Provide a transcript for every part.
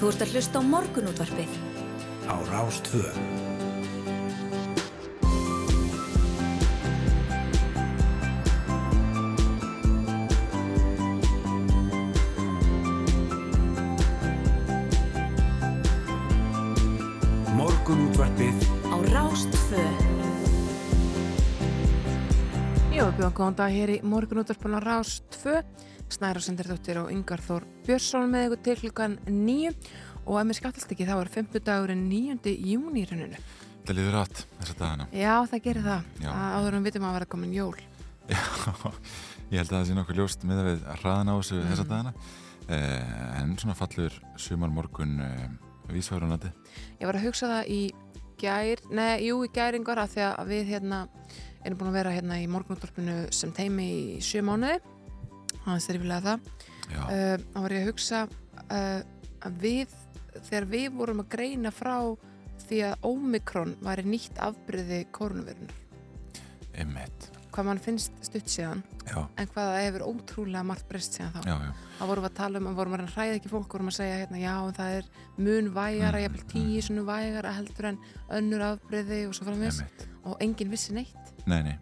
Þú ert að hlusta á morgunútvarpið. Á Rástvö. Morgunútvarpið Á Rástvö. Já, við bjóðum góðan dag hér í morgunútvarpuna Rás 2 Snæra Sendardóttir og Yngar Þór Björnsson með ykkur til klukkan 9 og ef mér skattast ekki þá er 5. dagurinn 9. júni í rauninu Það liður átt þessa dagana. Já, það gerir það, Já. að áður við vitum að vera komin jól Já, ég held að það sé nokkuð ljóst með að við hraðan á þessu þessa Mm. dagana. Eh, en svona fallur sumar morgun eh, vísværunandi. Ég var að hugsa það í gær, nei, jú, í gæringar að því að við hérna erum búin að vera hérna í morgunútvarpinu sem teimi í sjö mánuði aðeins er yfirlega það uh, þá var ég að hugsa uh, að við, þegar við vorum að greina frá því að Omikron væri nýtt afbyrði koronavirunar hvað mann finnst stutt síðan Já, en hvað það hefur ótrúlega margt breyst síðan þá. Já, já. þá vorum við að tala um, að vorum við að hræða ekki fólk vorum að segja hérna, já, en það er mun vægara Mm, jafnvel tíu svona vægara heldur en önnur afbyrði og svo Einmitt. og enginn vissi neitt. Nei, nei.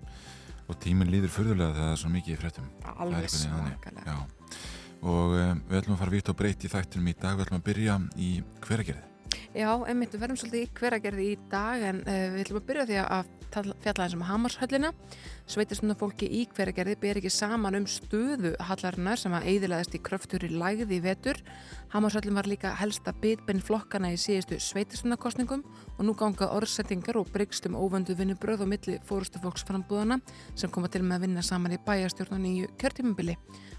Og tíminn líður furðulega þegar það er svo mikið í fréttum. alveg svakalega. Og um, við ætlum að fara vitt og breytt í þættinum í dag. Við ætlum að byrja í hveragerði. Já, einmitt, við verðum svolítið í hveragerði í dag en uh, við ætlum að byrja því að tala- fjalla eins um Hamarshöllina. Sveitistunna fólki í hveragerði ber ekki saman um stöðu hallarinnar sem að eidilaðist í kröftur í lægði í vetur. Hamarshöllin var líka helsta bitbenn flokkana í síðustu sveitistundakostningum og nú ganga orðsettingar og bryggstum óvöndu vinnubröð og milli fórustu fólks frambúðana sem koma til með að vinna saman í bæjastjórn og nýju kjörtímubili.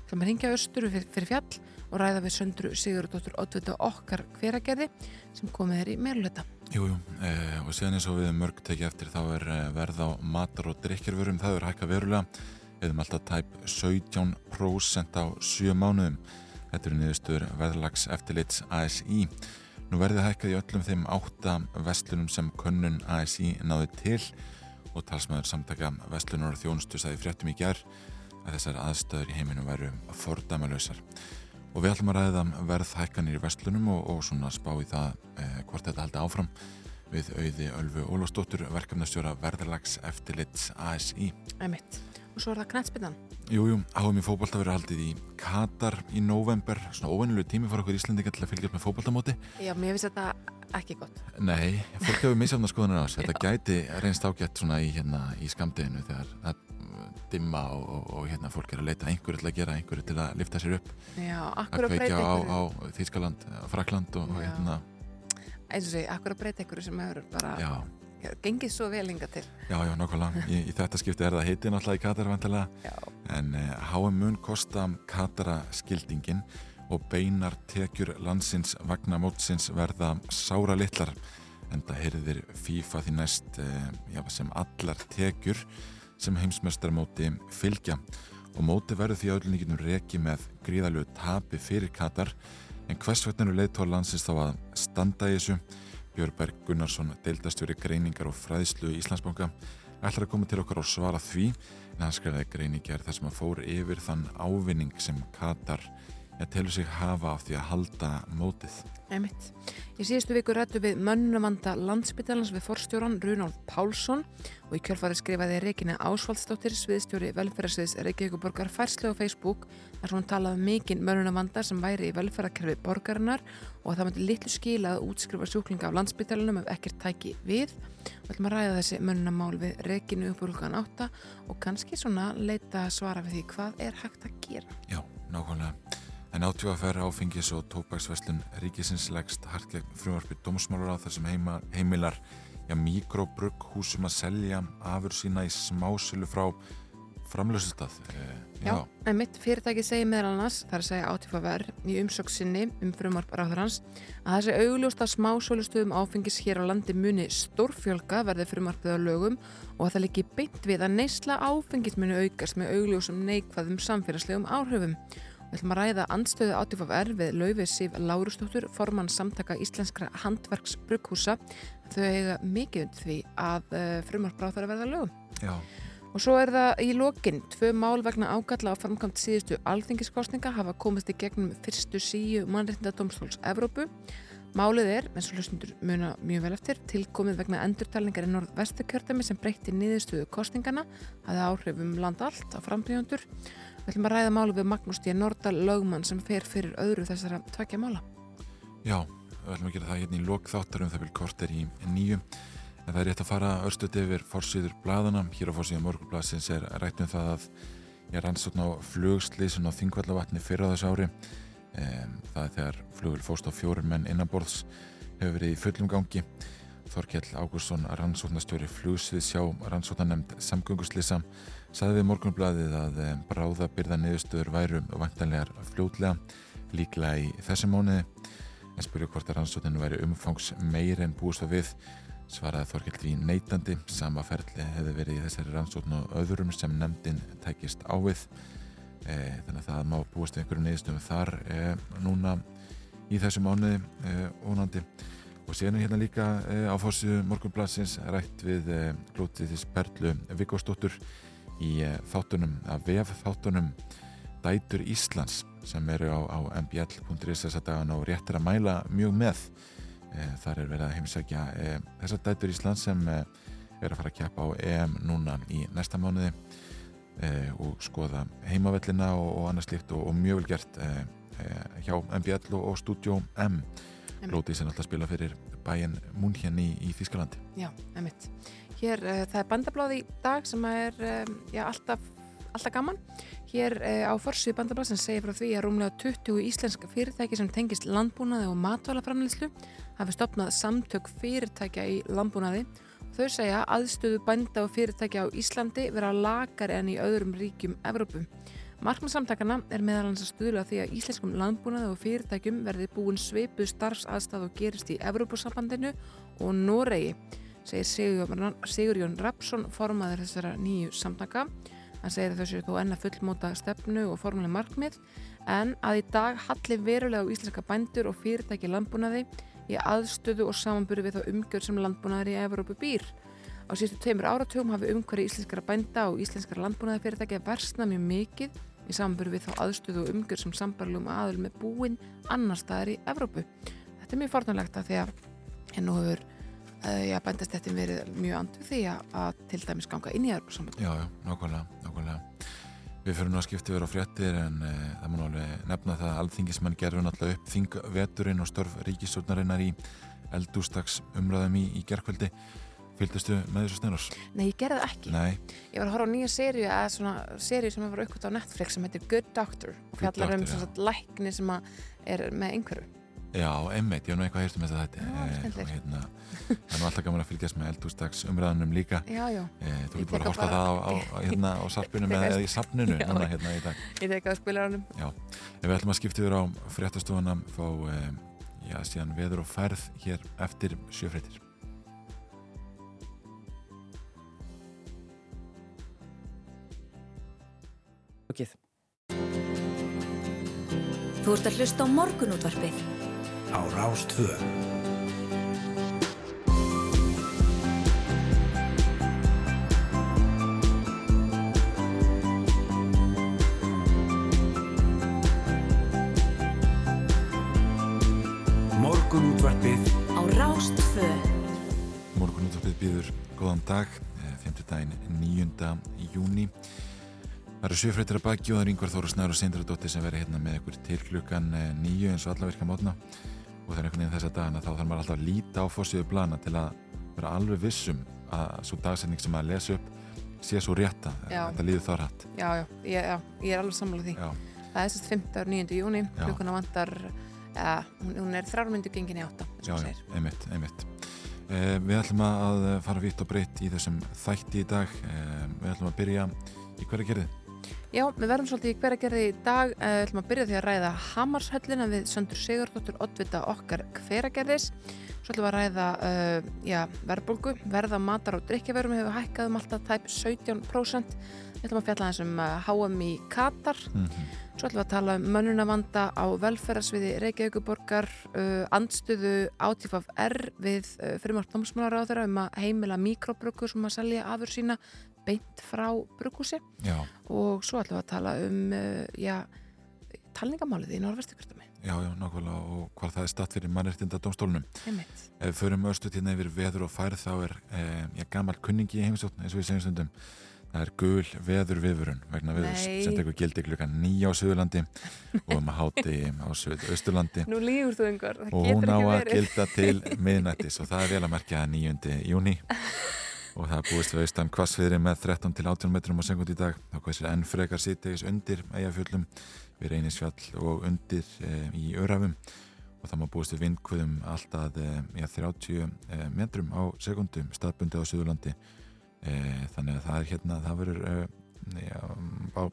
Það maður hingja austur fyrir, fjall og ræða við söndru Sigurðardóttur Oddvita okkar hveragerði sem komið er í meirulöta. Jú, jú, eh, og síðan eins og við mörg tekið eftir þá er eh, verð á matar og drikkjurvörum, það er hækka verulega. Eðum alltaf tæp 17% á 7 mánuðum. Þetta eru niðurstöður verðlags eftirlits ASI nú verði hækkað í öllum þeim átta vestlunum sem könnun ASI náði til. Og talsmaður samtaka vestlunar og þjónustu sagði í fréttum í gær að þessar aðstöður í heiminum væru fordæmalösar og við ætlum að ræða verðhækkanir í vestlunum og, og svona spá í það eh, hvort þetta haldi áfram við auði Ölfu Ólafsdóttur verkefnastjóra verðarlags eftirlits ASI. Æmitt. Og svo er það knætspinnan. Jú, jú, áhugum í fótbolta verður haldið í Katar í november, svona óvennilega tími fyrir okkur Íslandingar til að fylgjast með fótboltamóti. Já, mér finnst þetta ekki gott. Nei, fólk hefur misjafna skoðunar á þessu. Þetta gæti reynst ágætt svona í, hérna, í skamdeginu þegar dimma og, og, og hérna fólk er að leita einhverju til að gera, einhverju til að lifta sér upp. Já, akkur að breyta kveikja á, á Þýskaland, Frakland og, og hérna, Eins og segi, akkur að breyta ykkur sem hefur bara já, gengið svo vel hinga til. já, já, nákvæmlega. Í, í þetta skipti er það heiti náttúrulega í Katar vantilega en uh, HM mun kosta Katara skildingin og beinar tekjur landsins vagna mótsins verða sára litlar. En það heyrðir FIFA því næst uh, já, sem allar tekjur sem heimsmeistarmóti fylgja. Og móti verður því öllninginum reki með gríðalegu tapi fyrir Katar. En hvers vegna eru leiðtór landsins þá að standa í þessu? Björberg Gunnarsson, deildastjóri greiningar og fræðslu í Íslandsbanka ætlar að koma til okkar og svara því. En hann skrifaði greiningar þar sem að fór yfir þann ávinning sem Katar ja, telur sig hafa af því að halda mótið. Einmitt. Í síðustu viku rættu við mönnumanda landsbytalans við forstjóran Runálf Pálsson og í kjölfari skrifaði Regina Ásvaldsdóttir sviðstjóri velferðarsviðs Reykjavíkuborgar færslu á Facebook þar sem hún talaði um mikinn mönnumanda sem væri í velferðarkerfi borgarinnar og að það myndi litlu skila að útskrifa sjúklinga af landsbytalanum ef ekkert tæki við. Við ætlum að ræða þessi mönnumál við Reginu upp úr hlukan átta og kannski svona leita svara við því hvað er hægt að gera. Já, nákvæmlega. En átjóðaferð áfengis og tópaksveslun ríkisins leggst hart gegn frumvarpi dómsmálar á þar sem heima, heimilar ja, mikrobrugg húsum að selja afur sína í smásölu frá framlösustað. Eh, Já, en mitt fyrirtæki segir meðal annars, að segja átífaver í umsöksinni um frumvarp ráðurhans að þessi augljósta smásölustöðum áfengis hér á landi muni stórfjölga verði frumvarpið á lögum og að það líki beint við að neysla áfengis muni aukast með augljósum neikvæðum samfélagslegum áhrifum. Við ætlum að ræða andstöðu átífaver við Laufið Sif Lárustóttur, formann samtaka íslenskra handverksbrugghúsa. Þau eiga mikið undir því að frumvarp ráður að verða að lögum. Já, Og svo er það í lokin, tvö mál vegna ágalla á framkvæmt síðustu alþingiskostninga hafa komist í gegnum fyrstu síu mannreitnda domstóls Evrópu. Málið er, eins og hlustundur muna mjög vel eftir, tilkomið vegna endurtalningar í norðvestu kjördami sem breytti niðurstöðu kostningana, hafði áhrif um land allt á frambríðandur. Við ætlum að ræða málið við Magnús D. Nordal lögmann sem fer fyrir öðru þessara tvekja mála. Já, við ætlum að gera það hérna í lok þáttar um það vil korter í nýju. En það er rétt að fara örstuð yfir fórsýður bladana. Hér á fórsýðum morgunbladsins er rætt um það að ég er ansókn á flugslýsun á Þingvallavatni fyrir á þessu ári. Það er þegar flugul fóst á fjórum menn innanborðs hefur verið í fullum gangi. Þorkjell Ágúrsson, rannsóknastjóri flugsvið sjá rannsóknanemnd samgönguslýsa, við morgunbladið að um, bráðabyrða niðurstöður væru vantanlegar fljótlega, líklega í þessi móniði. En spurju hvort að rannsókninu væri umfangs meir en búist að við, svaraði því neitandi. Sama ferli hefði verið í þessari rannsókn og öðrum sem nefndin tækist á við. E, þannig að það má búist einhverju niðurstöðum þar e, núna í þessu mánuði e, ónandi og síðan hérna líka á fórsíðu morgunblassins rætt við glótið þess Perlu Vigósdóttur í þáttunum að vef þáttunum Dætur Íslands sem eru á, á mbl.is þessa dagan og réttir að mæla mjög með. Þar er verið að heimsækja þessar Dætur Íslands sem er að fara að kjappa á EM núna í næsta mánuði eh, og skoða heimavellina og, og annað slikt og, og mjög vel gert eh, eh hjá MBL og, og Studio M. Lóti sem alltaf spila fyrir bæinn Múnhjörn í, í Þískalandi Já, emitt. Hér, uh, það er bandabláð í dag sem er um, já, alltaf, alltaf gaman. Hér uh, á forsið bandabláð sem segir frá því að rúmlega 20 íslenska fyrirtæki sem tengist landbúnaði og matvælaframleyslu hafi stopnað samtök fyrirtækja í landbúnaði Þau segja aðstöðu bænda og fyrirtækja á Íslandi vera lagar enn í öðrum ríkjum Evrópum. Markmannsamtakana er meðal hans að stuðla því að íslenskum landbúnaði og fyrirtækjum verði búin sveipu starfsaðstað og gerist í Evrópusambandinu og Noregi, segir Sigurjón Rapsson, formaður þessara nýju samtaka. Hann segir að þessu þó enna fullmóta stefnu og formuleg markmið en að í dag halli verulega á íslenska bændur og fyrirtæki landbúnaði í aðstöðu og samanburu við þá umgjörð sem landbúnaðar í Evrópu býr. Á síðustu tveimur áratugum hafi umhverju íslenskara bænda og íslenskara landbúnaðarfyrirtækja versna mjög mikið í samanburu við þá aðstöðu og umgjörð sem sambarlegum aðal með búin annar staðar í Evrópu. Þetta er mjög fornulegt að því að hennu hefur uh, já, bændastettin verið mjög andu því að, til dæmis ganga inn í Evrópu samband. Já, já, nákvæmlega, nákvæmlega. Við fyrir nú að skipta yfir á fréttir en e, það má alveg nefna það að alþingismenn gerður náttúrulega upp þingveturinn og störf ríkistjórnarinnar í eldústags umræðum í, í gerðkvöldi. Fylgdustu með þessu snurars? Nei, ég gerði það ekki. Nei. Ég var að horfa á nýja sériu, eða svona sériu sem hefur aukvöld á Netflix sem heitir Good Doctor. Og fjallar um svona lækni sem er með einhverju. Já, einmitt, ég hef nú eitthvað hýrt um þetta þetta e, hérna, það er nú alltaf gaman að fylgjast með eldústags umræðanum líka. Já, já. E, Þú getur bara að horta það á, á, hérna, á sarpinu með eða í sapninu já, núna hérna í dag. Ég teka það spilaranum. Já, ef við ætlum að skipta yfir á fréttastofuna Okið Þú ert að hlusta á morgunútvarpið á Rástvö. Morgunútvarpið á Rástvö. Morgunútvarpið býður góðan dag, 5. daginn 9. júni Það eru sjöfrættir að baki og það er yngvar Þóru Snær og Sindradóttir sem verður hérna með ykkur til klukkan eh, nýju eins og allavirka mótna og það er einhvern veginn þessa dagana þá þarf maður alltaf að líta á fórsíðu blana til að vera alveg vissum að svo dagsetning sem maður lesa upp sé svo rétta, þetta líður þá rætt Já, já, já, ég er alveg sammála því. Já. Það er sérst 15. 9. júni klukkuna vantar, ja, hún, er þrjármyndu gengin í átta, Já, já, einmitt, einmitt. Eh, Við ætlum að fara vitt og breytt í þessum þætti í dag. Eh, Við ætlum að byrja í hverja gerði Já, við verðum svolítið í hverja gerði í dag. Uh, við ætlum að byrja því að ræða Hamarshöllina við Söndur Sigurdóttur Ottvita okkar hveragerðis. Svo ætlum við að ræða uh, já, verðbólgu, verða matar og drikkjaverum hefur hækkað um alltaf tæp 17% við ætlum að fjalla þessum HM í Katar. Mm -hmm. Svo ætlum við að tala um mönnunavanda á velferðarsviði Reykjavíkuborgar, uh, andstöðu átífaf R við uh, fyrirmart námsmálar á þeirra um að heimila mikrobruggur sem að selja afur sína beint frá bruggúsi Já, og svo ætlum við að tala um uh, já, talningamálið í Norvesturkvörtami. já, já, nákvæmlega og hvað það er statt fyrir. Einmitt. Ef við förum östu tíðna yfir veður og færð þá er eh, gammal kunningi í heimsókn eins og við segjum stundum. Það er gul veður vifurinn vegna veðurs. Sem tekur gildi klukkan nýja á Suðurlandi og um að háti á Suðausturlandi. Nú lígur þú yngur, það og hún á að gilda til miðnættis og það er vel að merkja 9. júni og það búist við austan kvassviðri með 13 til 18 metrum á sekund í dag. Þá hvaðsir enn frekar sýtegis undir eigafjöllum við reynisfjall og undir e, í örafum og það má búist við vindkvöðum alltaf e, ja, 30 e, metrum á sekundum staðbundi á Suðurlandi þannig að það er hérna það verður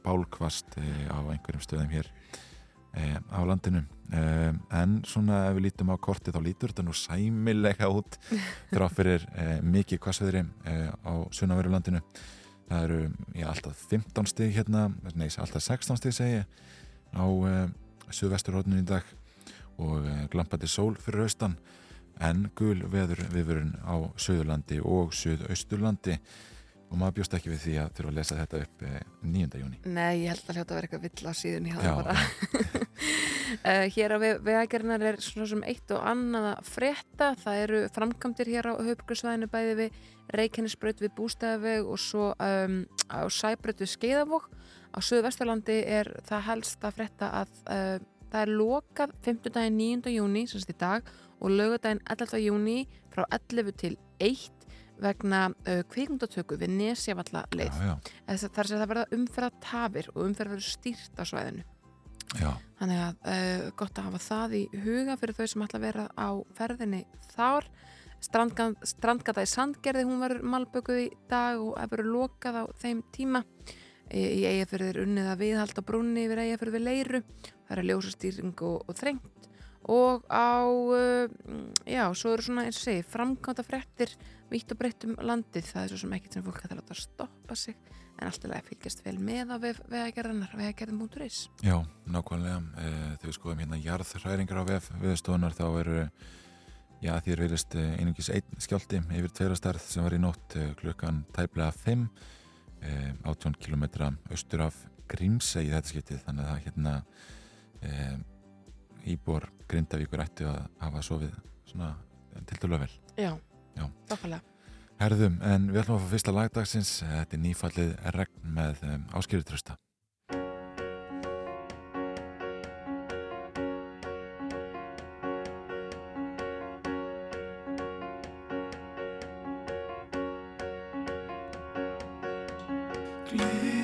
bálkvast e, á einhverjum stöðum hér á landinu. En svona ef við lítum á korti þá lítur þetta nú sæmilega út þrá fyrir mikið kvassveðri á sunnaveru landinu. Það eru já, alltaf 15 stig hérna nei, alltaf 16 stig segi ég, á e, suðvesturhóttinu í dag. Og e, glampandi sól fyrir austan en gul veður viðvörun á Suðurlandi og Suðausturlandi og maður bjóst ekki við því að þurfa að lesa þetta upp e, 9. júni Nei, ég held að hljóta að vera eitthvað vill á síðun í það bara. uh, hér á vegagernar er svona sem eitt og annað að frétta. Það eru framkvæmdir hér á höfbruksvæðinu bæði við Reykjanesbraut við Bústæðaveg og svo um, á Sæbraut við Skeiðavog. Á Suðvesturlandi er það helst að frétta að uh, það er lokað 5. daginn 9. júni, sem sagt í dag, og lögadaginn 11. júni frá 11 til 1 vegna uh, kvikmyndatöku við Nesjavalla leið. þar sem það verða umferða tafir og umferð verður stýrt á svæðinu. já, Þannig að uh, gott að hafa það í huga fyrir þau sem ætla að vera á ferðinni þar. Strandgan- Strandgata í Sandgerði, hún verður malbökuð í dag og er verður lokað á þeim tíma. Í, í eigafyrði er unnið að viðhalda brúnni yfir eigafyrði leiru. Það er ljósastýring og, og þrengt. Og á, uh, já, svo eru svona, eins og segi, framkvæmda fréttir vítt og breytt um landið. Það er svo sem ekkert sem fólk hægt að stoppa sig. En alltaf að fylgjast vel með á vegagerðarnar, vegagerðin.is. já, nákvæmlega e, þegar við skoðum hérna jarðhræringar á vef viðstofunar þá eru já, þér verðist einungis einn skjálti yfir tveirastarð sem var í nótt klukkan tæplega 5 e, 18 km austur af Grímsey í þetta skiptið þannig að hérna e, íbor Grindavíkur ættu að hafa sofið svona til dælu vel Já, Já. þokkalega. Herðum, en við ætlum að fá fyrsta lagdagsins þetta er nýfallið regn með um, áskýrutrösta Glimur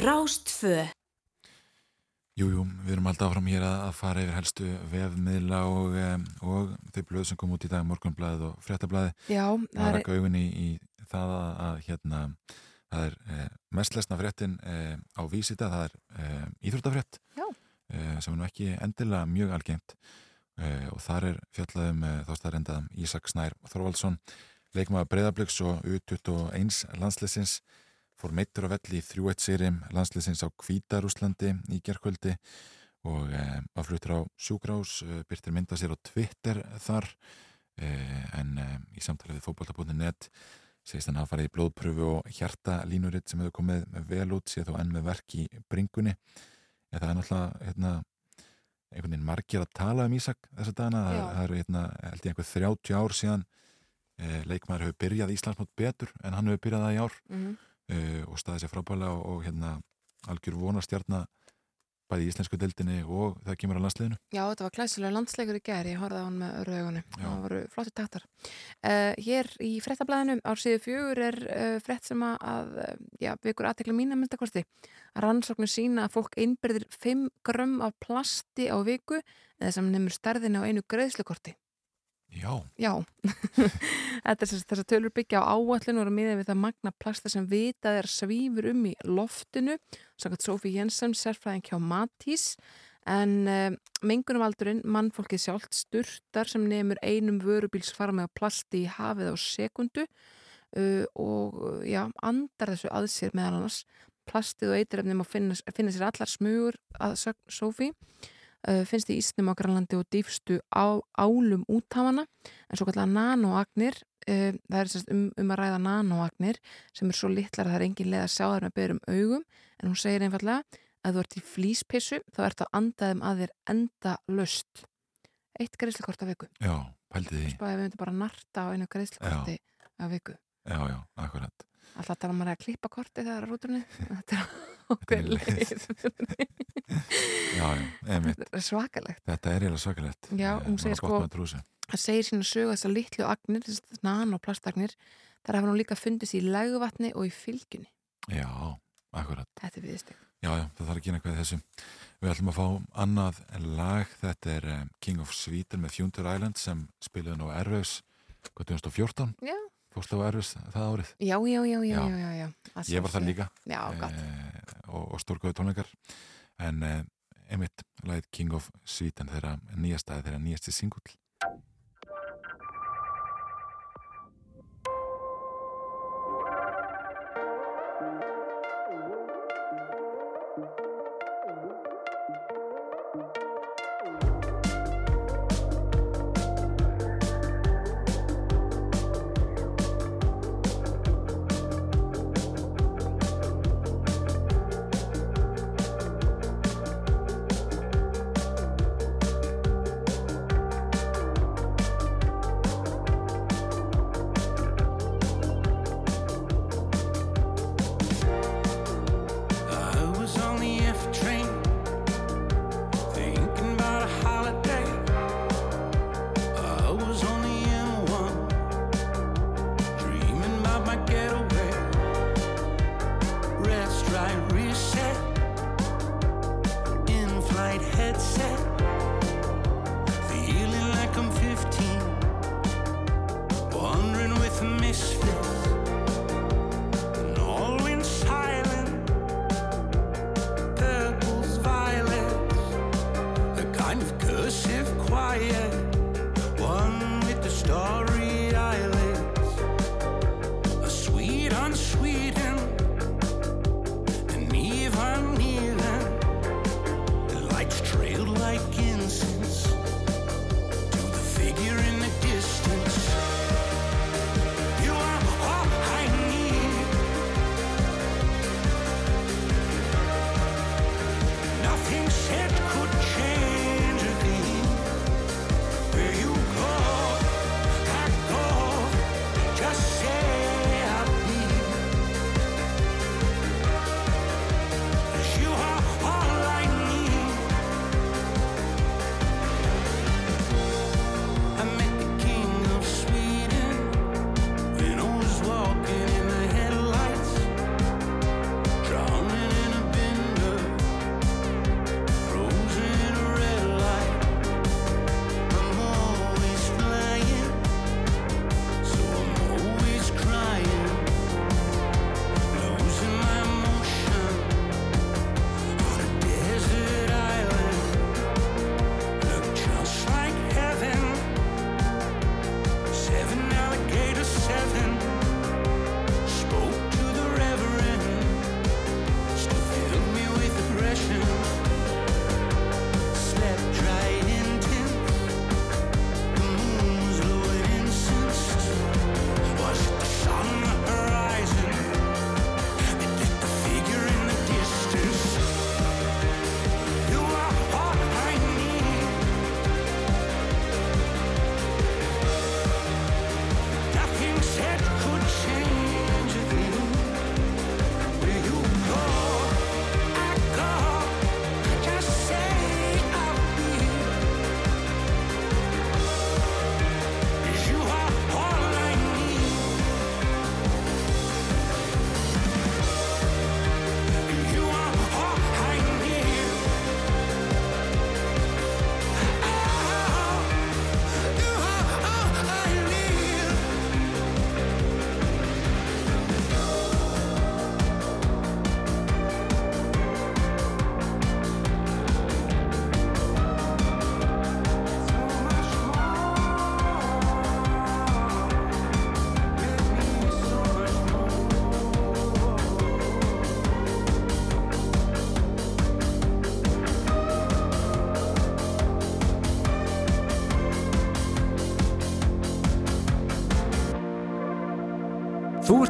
Rástfö Jújú, jú, við erum alltaf áfram hér að, að fara yfir helstu vefmiðla og, um, og þau blöð sem kom út í dag, morgunblæðið og fréttablæðið. Já, Það er ekki auðvunni í, í það að, að hérna, það er eh, mest lesna fréttin eh, á vísita, það er eh, íþróttafrétt Já. eh, sem er nú ekki endilega mjög algengt eh, og þar er fjallaðum eh, þá staðrendað Ísak Snær Þorvaldsson, leikmaður Breiðabliks og U21 landsleisins fór meittur á velli í 3-1 sýrim landsleisins á Kvítarúslandi í gerkvöldi og eh, var fluttur á sjúkrás, eh, byrtir mynda sér á Twitter þar eh, en eh, í samtalið við fótbolta.net segist hann að fara í blóðpröfu og hjartalínuritt sem hefur komið vel út séð þó enn með verk í bringunni. En það er náttúrulega hérna, einhvern veginn margir að tala um Ísak þessa það, Já. það eru hérna, held ég einhver 30 ár síðan eh, leikmaður hefur byrjað Íslandsmót betur en hann hefur byrjað það í ár. Mm, uh, og staðið sér frábælega og, og hérna algjör vonastjarna bæði í íslensku deildinni og það kemur á landsliðinu. já, þetta var klæsilega landsleikur í gær, ég horfði á hann með öru augunni. Það voru flotti taktar. Uh, hér í frettablaðinu á síðu fjögur er uh, frett sem að, já, vikur aðtekla mín að mynda kosti. Rannsóknir sína að fólk einbyrðir 5 grömm af plasti á viku eða sem nefnur stærðinu á einu greiðslukorti. Já, Já, þetta þess að tölur byggja á áallinu og eru miðað við það magna plasta sem vitað er svífur um í loftinu, samkvæmt Sofí Jensen, sérfræðing hjá Matís, en uh, mengunumaldurinn, mannfólkið sjálft, sturtar sem nefnur einum vörubílsfarmi af plasti í hafið á sekundu uh, og uh, já, andar þessu að sér meðal annars. Plastið og eitirefni má finna, finna sér allar smugur að uh, finnst í Ísnum á Grænlandi og dýfstu á, álum úthafana en svo kallar nanoagnir uh, það er um, um að ræða nanoagnir sem er svo litlar að það er engin leið að sjá þær með berum augum en hún segir einfallega að þú ert í flýspissu þá ert að andaðum að þér enda löst eitt greiðslukort af viku já, pældi því. spáði við myndum bara narta á einu greiðslukorti af viku Já, já, akkurat. Alltaf tala maður að klippa korti þegar að rúturni þetta er okkur leið. Já, já, þetta er svakalegt Þetta er eiginlega svakalegt. Já, Eh, hún maður segir sko- að það segir sína sögu þessar litlu agnir, þessar nan og plastagnir þar hafa nú líka fundist í legvatni og í fylgjunni. Já, akkurat. Þetta er viðstek. Já, já, það þarf að eitthvað í þessu. Við ætlum að fá annað lag. Þetta er eh, King of Sweden með Future Island sem spilaði nú Ervegs 2014. Já. Fórstu á Ervegs það árið. Já, já, já, já, Já. já, já, Ég var það líka. Já, eh, og, og stórgóðu tónleikar en eh, einmitt lagið King of Sweden þeirra nýjasta þeirra nýjasti singull I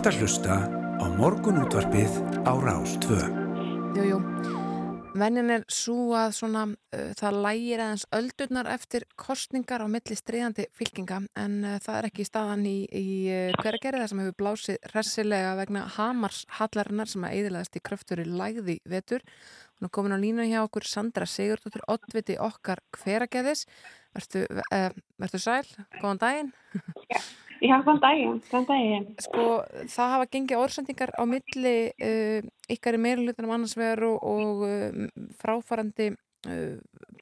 ert að hlusta á morgunútvarpið á Rás 2. Jú, jú. Vennin er svo að svona, uh, það lægir aðeins öldurnar eftir kostningar á milli stríðandi fylkinga en uh, það er ekki staðan í, í uh, hverja gerða sem hefur blásið hressilega vegna Hamars hallarinnar sem að eðilegast í kröfturi lægði vetur. Er komin á línu hjá okkur Sandra Sigurdóttir, oddviti okkar hverageðis. Vertu, vertu sæl, góðan daginn. Já, góðan daginn, góðan daginn. Sko, það hafa gengið orðsendingar á milli uh, ykkar í meirulutunum annars vegar og, og uh, fráfærandi uh,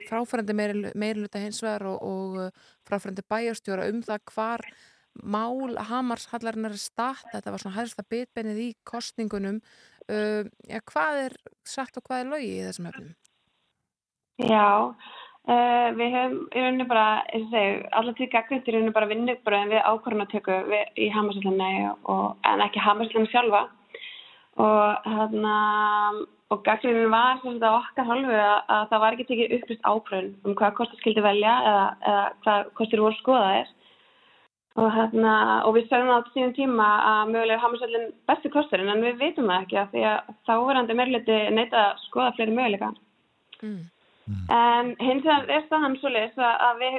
fráfærandi meiriluta hins vegar og, og fráfærandi bæjarstjóra um það hvar mál Hamarshallarinnar er statt, þetta var svona helsta bitbennið í kostningunum ja, hvað er satt og hvað er lögi í þessum hefnum? Já, Uh, við hefum í rauninu bara, eins og segju, allar tíu gaggrind í rauninu bara vinnubröðin við ákvarðanatöku í Hamarsallunni en ekki Hamarsallunni sjálfa. Og hérna og gaggrindin var sem þetta okkar halvu að, að það var ekki tekið upplýst ákvarðan um hvað kostur skildi velja eða, eða hvað kostur voru skoðaðir. Og hérna og við sögum á síðan tíma að mögulega Hamarsallun bestu kosturinn en við veitum það ekki að því að þá verðandi meirleiti neyta að skoða fleiri möguleika. Mm. Mm. En hins vegar er staðan svo leiðis að við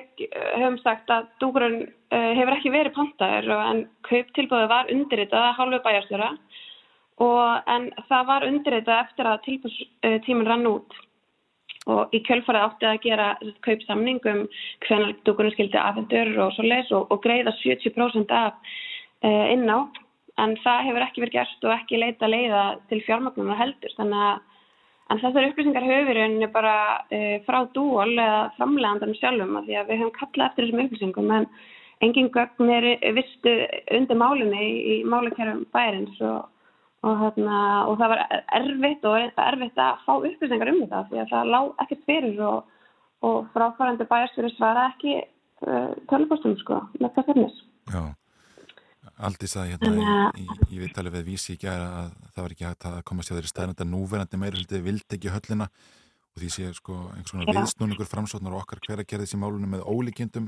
höfum sagt að dúkurinn uh, hefur ekki verið pantaður en kauptilbúið var undirritað að hálfu bæjarstjóra en það var undirritað eftir að tilbúðstíminn rann út og í kjölfarið átti að gera kaupsamning um hvernig dúkurinn skildi afhendur og svo leiðis og, og greiða 70% af uh, inná en það hefur ekki verið gert og ekki leita leiða til fjármagnum og heldur þannig að En þessar upplýsingar höfum við rauninni bara e, frá dúol eða framlegandanum sjálfum að því að við höfum kallað eftir þessum upplýsingum en engin gögn er vistu undir málinni í, í málikærum bærins og, og, hérna, og það var erfitt og erfitt að fá upplýsingar um þetta því að það lág ekkert fyrir og, og fráfærandi bæjarsfyrir svara ekki e, tölvbústum sko með það fyrnis. Já. Aldís að hérna í, í, í viðtalið við vísi ekki að það var ekki hægt að komast hjá þeirri stærnanda núverandi meira hluti vildi ekki höllina og því sé sko einhvers konar viðsnúningur framsóknar og okkar hver að gera þessi málunum með ólíkjendum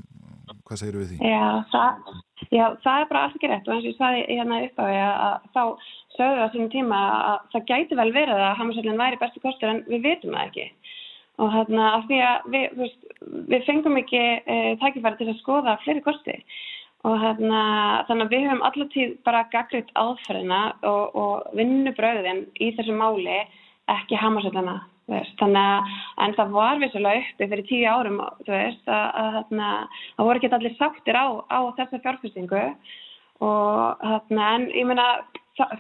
hvað segir við því? Já það, já, það er bara alls ekki rétt og eins og ég sagði hérna upp á því að þá sögðu það sínum tíma að það gæti vel verið að Hamarsvöldin væri bestu kostur en við veitum það ekki. Og hérna af því að við, við fengum ekki e, tækifæri til að skoða fleiri kosti og hérna, þannig að við höfum allatíð bara gaggriðt áðferðina og, og vinnubröðin í þessu máli ekki hamarsöldana þannig að, en það var vissulega uppi fyrir tíu árum, þú veist að, að hérna, það voru ekki allir sáttir á, á þessa fjárfyrstingu og hérna, en ég meina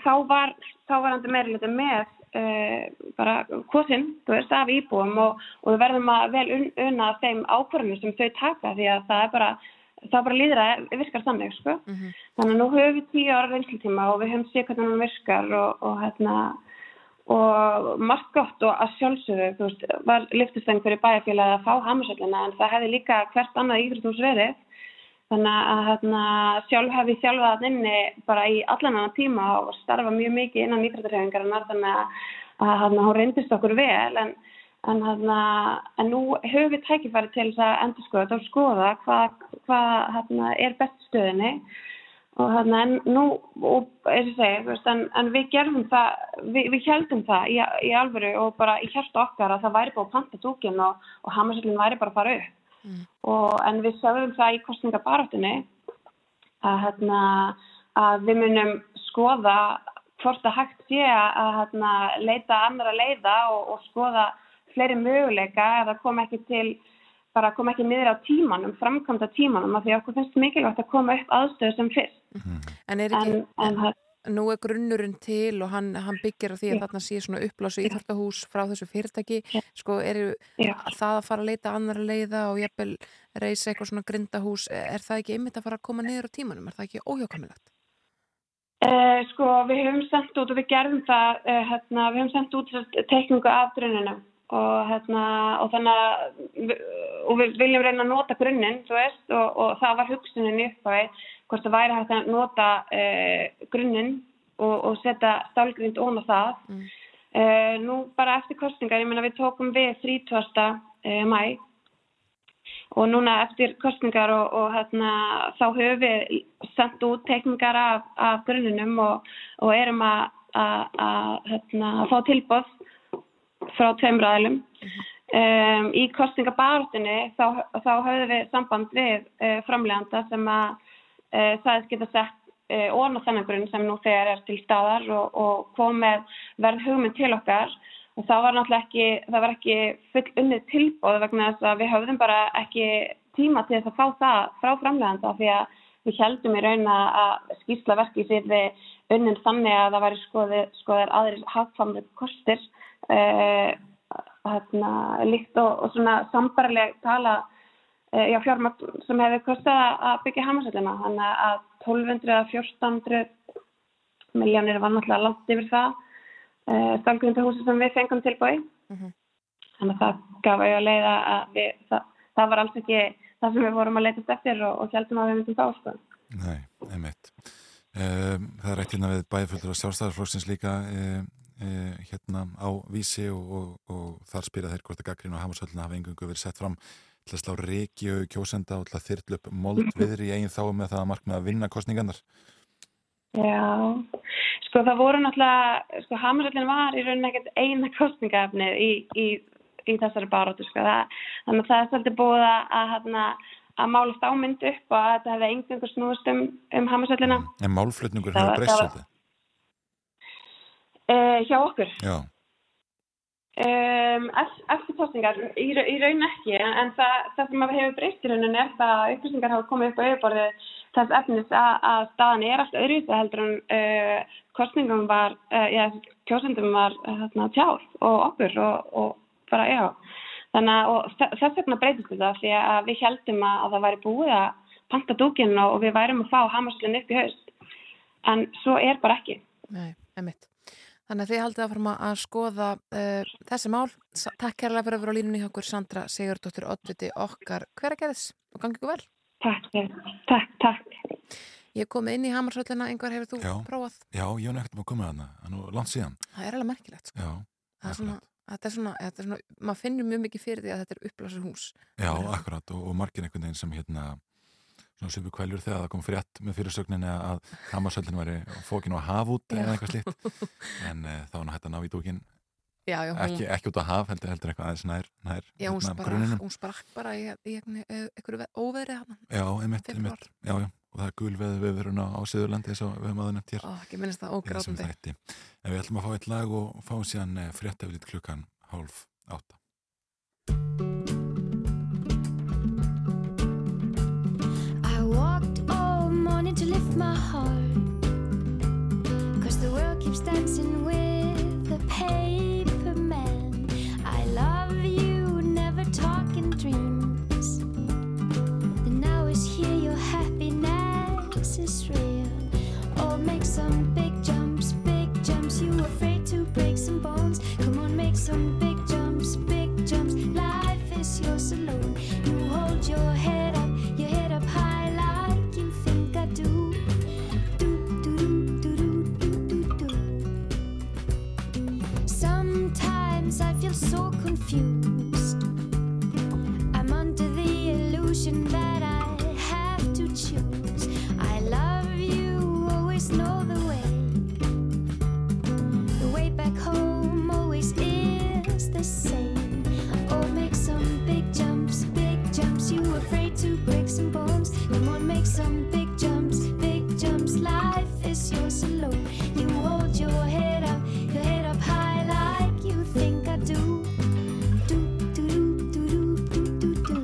þá var, þá var hann meira með uh, bara hvosinn, þú veist, af íbúum og, og við verðum að vel un, unna þeim ákvörðunum sem þau taka því að það er bara það bara líður að virkar þannig sko. Mm -hmm. þannig að nú höfum við tíu ára reynslutíma og við höfum séð hvernig hann virkar og, og hérna og margt gott og að sjálfsögðu þú veist, var liftusteng fyrir bæjarfélagi að fá hamarsöldina en það hefði líka hvert annað íþróttús verið þannig að hérna, sjálf hef ég sjálfa það inni bara í allan annan tíma og starfa mjög mikið innan íþrótturhefingarinnar þannig að, að hérna, hún reyndist okkur vel en En, hana, en nú höfum við tækifæri til þess að endur skoða og skoða hvað hva, hana, er best stöðinni og hana, en nú, og, segi, en, en við gerðum það, við, við heldum það í, í alvöru og bara í hérstu okkar að það væri búið að panta dúkin og, og hamarsöldin væri bara að fara upp. Mm. Og, en við sögum það í kostningabarátunni að, að við munum skoða hvort að hægt sé að leita annara leiða og, og skoða fleiri möguleika eða koma ekki til bara koma ekki niður á tímanum, framkvæmda tímanum af því okkur finnst mikilvægt að koma upp aðstöðu sem fyrst. Mm. En er ekki, en, en, nú er grunnurinn til og hann, hann byggir á því að ja. þarna sé svona upplásu íþartahús frá þessu fyrirtæki, ja. sko eru það að fara að leita annar leiða og jæfnvel reysa eitthvað svona grindahús, er það ekki einmitt að fara að koma niður á tímanum, er það ekki óhjákamilagt? Eh, sko við höfum sendt út og við gerðum það, eh, hérna, við höfum sendt út tekningu af drönunum og, hérna, og þannig að og við viljum reyna að nota grunninn og, og það var hugsunin í upphafi hvort það væri hægt að nota uh, grunninn og, og setja stálgrind ón á það mm. uh, nú bara eftir kostningar, ég menna við tókum við 30. Uh, mæ og núna eftir kostningar og, og hérna, þá höfum við sendt út teikningar af, af grunnunum og, og erum að, að, að, hérna, að fá tilbóð frá tveim ræðilum. Um, í kostningabartunni þá, þá höfum við samband við uh, framleganda sem að uh, það geta sett uh, ón á þennan grunn sem nú þegar er til staðar og, og komið verð hugmynd til okkar og það var náttúrulega ekki, það var ekki full unnið tilbóð vegna þess að við höfðum bara ekki tíma til þess að fá það frá framleganda því að við heldum í raun að skýrsla verki sér við unnin þannig að það væri skoðir, skoðir aðrir hafðfamlega kostir uh, hérna, líkt og, og svona sambarleg tala já, fjármagn sem hefur kostið að byggja hamarsöldina þannig að 1200 eða 1400 miljónir var náttúrulega langt yfir það eh, stálgrindahúsi sem við fengum tilbúi mm -hmm. þannig að það gaf að ég að leiða að við, það, það var alls ekki það sem við vorum að leita eftir og, og heldum að við myndum þá sko. Nei, einmitt. Um, Það er eitt hérna við bæðföldur og sjálfstæðarflóksins líka um, um, hérna á vísi og, og, og þar spyrja þeir hvort að Gagrín og Hamarshöllina hafa engungu verið sett fram til að slá reiki og kjósenda og til að þyrla upp mold viður í eigin þá með það að markna að vinna kostningarnar Já, sko það voru náttúrulega, sko Hamarshöllin var í rauninni ekkert eina kostningaefnið í, í, í þessari barótu, sko. Það, þannig að það er svolítið búið að, að, að, að málast ámynd upp og að þetta hefði einhverjum snúist um, um Hamarshöllina. En málflutningur hefur breyst svolítið? Uh, hjá okkur? Já. Um, eftir kostningar, í, í raun ekki, en það, það sem hefur breyst í rauninni er það að upplýsingar hafa komið upp á auðborðið þess efnis að, að staðan er allt öðruvísi heldur en uh, kostningum var, uh, já, kjósendum var uh, tjáð og okkur og, og bara, já. Þannig að þess vegna breytist þetta því að við heldum að, að það væri búið að panta dúkinn og við værum að fá hamarslinn upp í haust. En svo er bara ekki. Nei, emitt. Þannig að þið haldið að fara að skoða uh, þessi mál. Takk kærlega fyrir að vera á línunni hjá okkur Sandra Sigurdóttir Oddviti okkar. Hver að gerðis og gangi ykkur vel? Takk, takk, takk. Ég kom inn í Hamarsvöldina, einhver hefur þú já, prófað? Já, ég hef nefnt að koma að hana, hann er langt síðan. Það er alveg merkilegt, sko. Já, það er svona, þetta er svona, þetta er svona, maður finnur mjög mikið fyrir því að þetta er uppblásur hús. Já, akkurat, og, og margir einhvern veginn sem hérna, svona sögur kvæljur þegar það kom frétt með fyrirsögninni að Hamarsvöldin væri fókin á hafút eða eitthvað slíkt, en e, þá var hann hægt að ná í dúkin Já, já, hún... ekki, ekki út á haf, heldur, heldur eitthvað aðeins nær, nær Já, hérna, hún sprakk bara í, í einhverju óveðri hann Já, einmitt, einmitt, já, já og það er gul veð við verum á Síðurlandi eins og við höfum aðeins nefnt hér. Ó, ekki minnst það ógráðandi En við ætlum að fá eitt lag og fá síðan eh, fréttaflýtt klukkan hálf átta. I walked all morning to lift my heart Cause the world keeps dancing You hold your head up, your head up high like you think I do. Sometimes I feel so confused. I'm under the illusion that I have to choose. I love you, always know. Some big jumps, big jumps. Life is yours alone. You hold your head up, your head up high like you think I do. Do do do do do do do.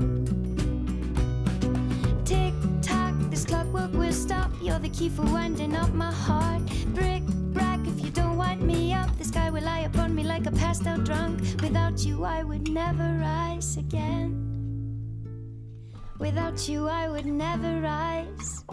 Tick tock, this clockwork will stop. You're the key for winding up my heart. Brick brack, if you don't wind me up, the sky will lie upon me like a passed out drunk. Without you, I would never rise again. Without you, I would never rise.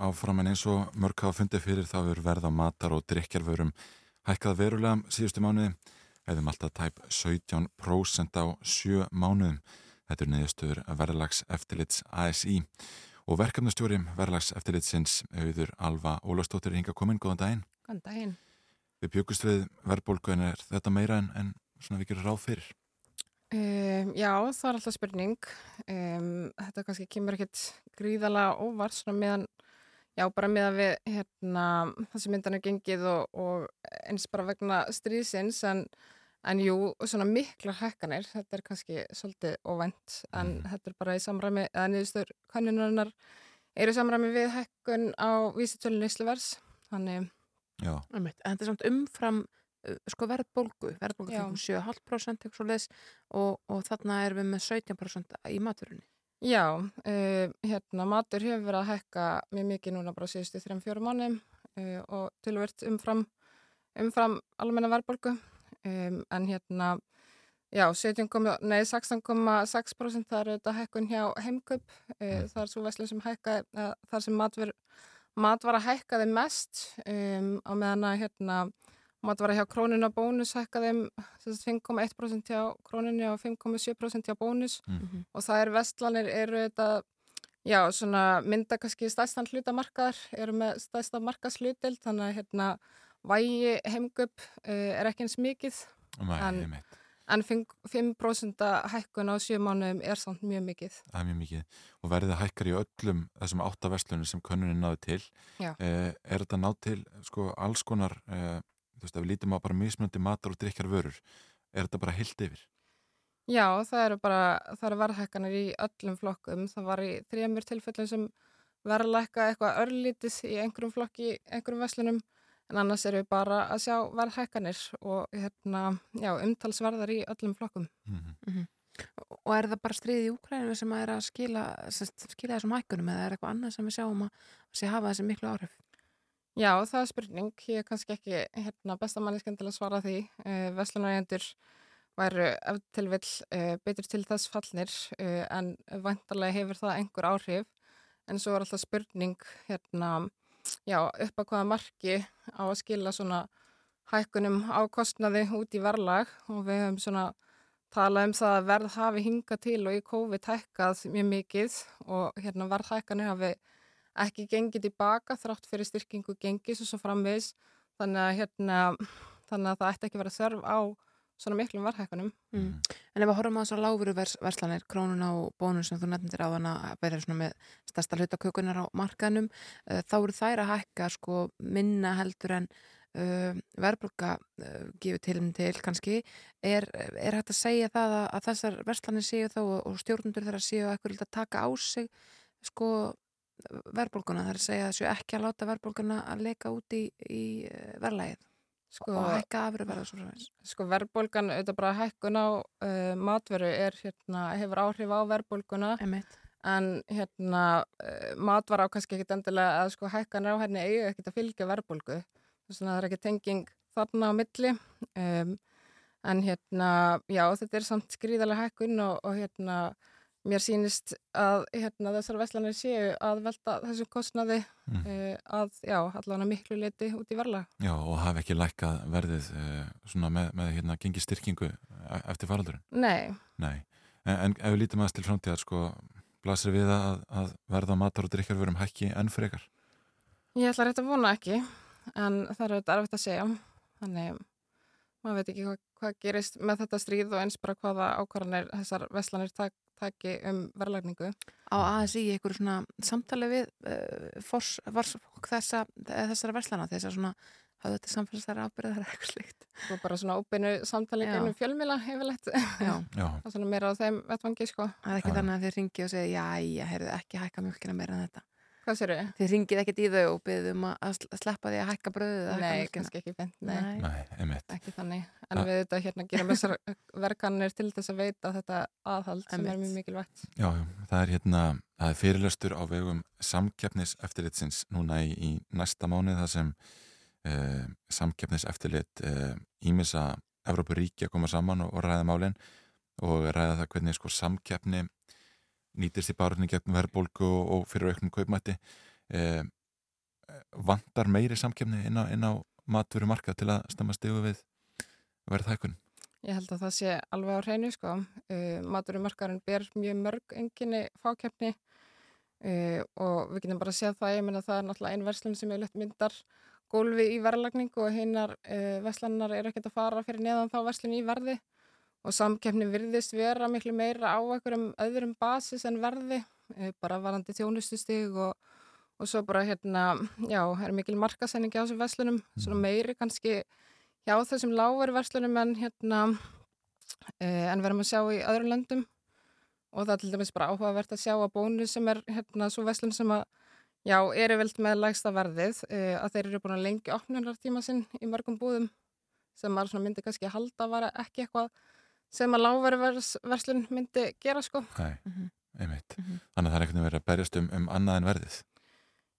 Áfram en eins og mörg hafa fundið fyrir þá er verð á matar og drikkjarvörum hækkað verulega síðustu mánuði eðum alltaf tæp 17% á sjö mánuðum. Þetta er niðurstöður verðlags eftirlits ASI og verkefnastjóri verðlags eftirlitsins auður Alva Ólafstóttir er hinga komin, góðan daginn. Góðan daginn. Við byggust við verðbólgu en er þetta meira en, en svona við gerum ráð fyrir? Um, já, það er alltaf spurning. Um, þetta kannski kemur ekkert gríðalega óvart svona meðan, já, bara meðan við hérna, þessi myndan er gengið og, og eins bara vegna stríðsins en, en jú, svona miklar hækkanir, þetta er kannski svolítið óvænt en þetta er bara í samræmi, eða niðurstöður kannunarinnar eru í samræmi við hækkun á vísitölun Ísluvers, þannig Já, Einmitt. En þetta er samt umfram uh, sko verðbólgu, verðbólgu fengum 7,5% eitthvað svoleiðis og, og þarna erum við með 17% í maturunni. Já, uh, hérna matur hefur verið að hækka mjög mikið núna bara síðustu 3-4 mánum uh, og tölvert umfram, umfram almenna verðbólgu. Um, en hérna já, 17, nei, 16,6% það eru þetta hækkun hjá heimköp uh, það er svo veslun sem hækka uh, þar sem matvara hækkaði mest um, á meðan að hérna matvara hjá krónuna bónus hækkaði um sem sagt 5,1% hjá krónunni og 5,7% hjá bónus Mm. og það er vestlanir eru þetta já, svona mynda kannski stæstan hlutamarkaðar, eru með stæsta markaðslutild, þannig að hérna vægi heimgup uh, er ekki eins mikið, Nei, En- einmitt. en 5%, 5 hækkun á sjö mánuðum er samt mjög mikið. Það er mjög mikið og verðið hækkar í öllum þessum áttaverslunum sem könnunin náði til eh, er þetta náð til sko alls konar eh, þú veist, ef við lítum á bara mismunandi matar og drikkjar vörur er þetta bara heilt yfir Já, það eru bara, það eru verðhækkanir í öllum flokkum, það var í þremur tilfellum sem verðlækka eitthvað örlítið í einhverjum flokki, einhverjum veslunum, en annars eru við bara að sjá verðhækkanir og hérna, já, umtalsverðar í öllum flokkum. mm Og er það bara stríðið í Úkræninu sem að er að skila, skila þessum hækkunum eða er eitthvað annað sem við sjáum að sé hafa þessi miklu áhrif? Já, það er spurning. Ég er kannski ekki hérna, bestamanniskan til að svara því. Uh, Veslunarendur væru ef til vill uh, betur til þess fallnir uh, en vantarlega hefur það einhver áhrif. En svo er alltaf spurning hérna, já, upp að hvaða marki á að skila svona hækkunum á kostnaði út í verðlag og við höfum svona talað um það að verð hafi hingað til og í COVID hækkað mjög mikið og hérna verðhækkanir hafi ekki gengið tilbaka þrátt fyrir styrkingu gengis og svo framvegis þannig að, hérna, þannig að það ætti ekki verið þörf á svona miklum verðhækkanum. Mm. En ef við horfum á þessar lágveru vers, verslanir, krónuna og bónus sem þú nefndir á hana að vera svona með stærsta hlutakökunar á markaðnum, uh, þá eru þær að hækka sko minna heldur en uh, verðbruka uh, gefur til um til kannski. Er, er hægt að segja það að, að þessar verslanir séu þá og, og stjórnundur þeirra séu eitthvað að taka á sig sko verðbólguna, það er að segja að þessu ekki að láta verðbólguna að leika út í, í uh, verðlægið Sko, og hækka afurverða svo svo sko verðbólgan, auðvitað bara hækkun á uh, matveru er, hérna, hefur áhrif á verðbólguna en hérna uh, matvara á kannski ekkit endilega að sko hækkanir á henni eiga ekkit að fylgja verðbólgu. Þess að það er ekki tenging þarna á milli um, en hérna já þetta er samt skrýðalega hækkun og, og hérna mér sýnist að hérna, þessar veslanir séu að velta þessum kostnaði Mm. uh, að, já, allavega miklu leiti út í verla. Já, og hafi ekki lækkað verðið uh, svona með, með hérna gengi styrkingu e- eftir faraldurinn. Nei, Nei, en, en ef við lítum aðeins til framtíðar sko, blasir við að, að verða matar og drikkjar verum hækki enn frekar. ég ætla rétt að vona ekki, en það er auðvitað erfitt að segja. Þannig, maður veit ekki hvað, hvað gerist með þetta stríð og eins bara hvaða ákvarðanir þessar veslanir tak, taki um verðlagningu. Á ASI í einhverju svona samtali við uh, fors, vars, þessa, þessara verslana, þessar svona hafðu þetta samfélagsæra ábyrðar eða eitthvað slikt. og bara svona óbeinu samtali gennum fjölmila hefurlegt Já, Já, og svona meira á þeim vettvangi sko það er ekki Já. þannig að þið ringið og segja, já, heyrðu ekki hækka mjölkina meira en þetta. Hvað sér þau? Þið ringið ekkert í þau og byggðum um að að sl- sleppa því að hækka hækka Nei, kannski ekki beint, nei, einmitt. ekki þannig en Ja. við þetta hérna gerum þessar verkanir til þess að veita þetta aðhald sem er mjög mikilvægt Já, já, það er hérna, það er fyrirlöstur á vegum samkeppnis eftirlitsins núna í, í næsta mánuð það sem uh, samkeppnis eftirlit uh, ímissa Evrópuríki að koma saman og, og ræða málin og ræða það hvernig sko samkeppni nýtist í barunni gegn verðbólgu og, og fyrir auknum kaupmætti uh, vantar meiri samkeppni inn á, á matveru markað til að stemma stigu við verðhækun. Ég held að það sé alveg á hreinu sko. Uh, maturumarkarinn ber mjög mörg enginni fákeppni uh, og við getum bara að segja það. Ég meina það er náttúrulega ein verslun sem er lett myndar gólfi í verðlagningu og hinnar uh, verslannar eru ekkert að fara fyrir neðan þá verslun í verði og samkeppni virðist vera miklu meira á einhverjum öðrum basis en verði uh, bara varandi þjónustustig og, og svo bara hérna, já, er mikil markasenningi á þessum verslunum, svona meiri kannski hjá þessum lágur verslunum en hérna uh, en verðum að sjá í öðrum löndum. Og það er til dæmis bara áhugavert að sjá að bónus sem er hérna svo verslun sem að já, eru veld með lægsta verðið uh, að þeir eru búin að lengja opnunartíma sinn í mörgum búðum sem maður myndi kannski halda að vara ekki eitthvað sem að lágverðverslun myndi gera sko. Nei, Mhm. einmitt. Mhm. Þannig að það er einhvern veginn verið að berjast um, um annað en verðið.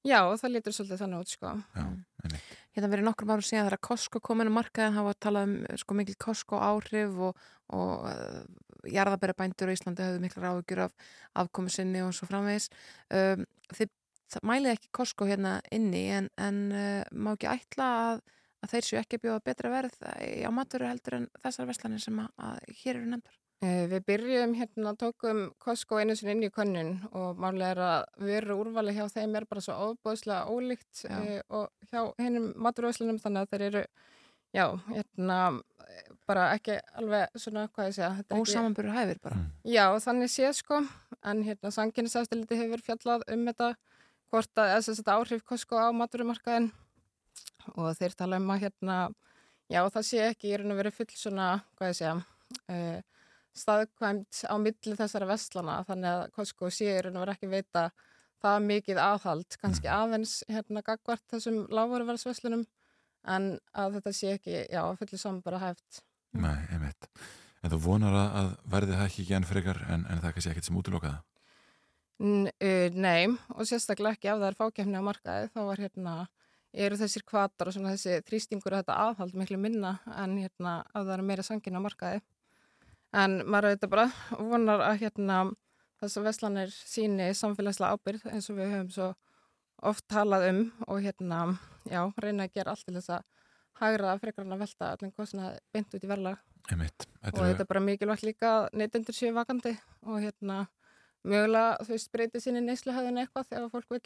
Já, það lítur svolítið þannig út sko. Já, Mm. einmitt. Hérna verið nokkrum árum síðan þegar Costco komin á markaðin hafa talað um eh, sko mikil Costco áhrif og, og uh, jarðabæra bændur á Íslandi höfðu miklar áhugjur af afkomu sinni og svo framvegis um, þið það mælið ekki Costco hérna inni en, en uh, má ekki ætla að, að þeir séu ekki að bjóða betra verð á matur heldur en þessar verslanir sem að, að hér eru nefndar Uh, við byrjum hérna, tókum Costco einu sinni inn í könnun og málega er að veru úrvali hjá þeim er bara svo óbúðslega ólíkt Já. uh, og hjá hennum maturvæslunum þannig að þeir eru, já, hérna, eh, bara ekki alveg svona, hvað ég segja, ósamanbyrður hæfir bara Mm. já, þannig sé sko, en hérna, sanginnisafstiliti hefur fjallað um þetta, hvort að þess að þetta áhrif Costco á maturumarkaðin og þeir tala um að hérna, já, það sé ekki, ég er að vera full svona, hvað ég segja, uh, staðkvæmt á milli þessara vestlana þannig að Costco séur en verður ekki veita það mikið aðhald kannski aðeins hérna gagvart þessum lágvaruverðsveslunum en að þetta sé ekki, já, fullir saman bara hæft Nei, einmitt. En þú vonar að, verðið það ekki enn frekar en, en það er kannski ekkert sem útilokaða? N uh, Nei, og sérstaklega ekki ef það er fákefni á markaði þá var hérna, eru þessir kvatar og svona þessi þrýstingur og þetta aðhald miklu minna en hérna að það er meira sangin á markaði en maður auðvitað bara vonar að hérna þessar veslanir síni samfélagslega ábyrð eins og við höfum svo oft talað um og hérna, já, reyna að gera allt til þess að hagra frekar hann að velta allir kostnaði beint út í verðlag Einmitt. og Þetta er bara mikilvægt líka að neytendur séu vakandi og hérna mögulega þú veist breytið sinni neysluhæðin eitthvað þegar fólk vil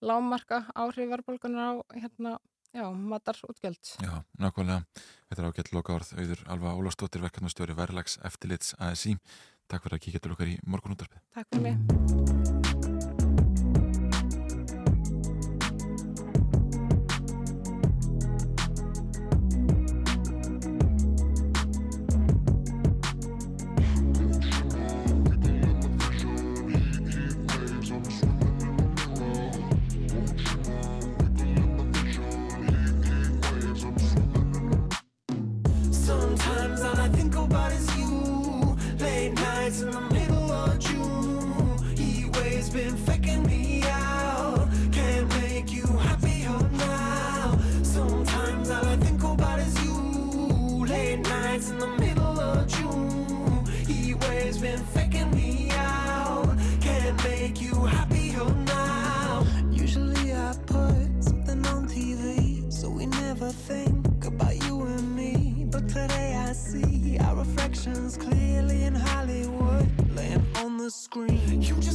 lámarka áhrif verðbólgunar á hérna, já, matar útgjöld. Já, nákvæmlega. Þetta er ágætt loka orð auður Alva Ólafsdóttir, verkefnastjóri Verlags eftirlits ASI. Takk fyrir að kíkja til okkar í morgunúttarpið. Takk fyrir mig. On the screen. You just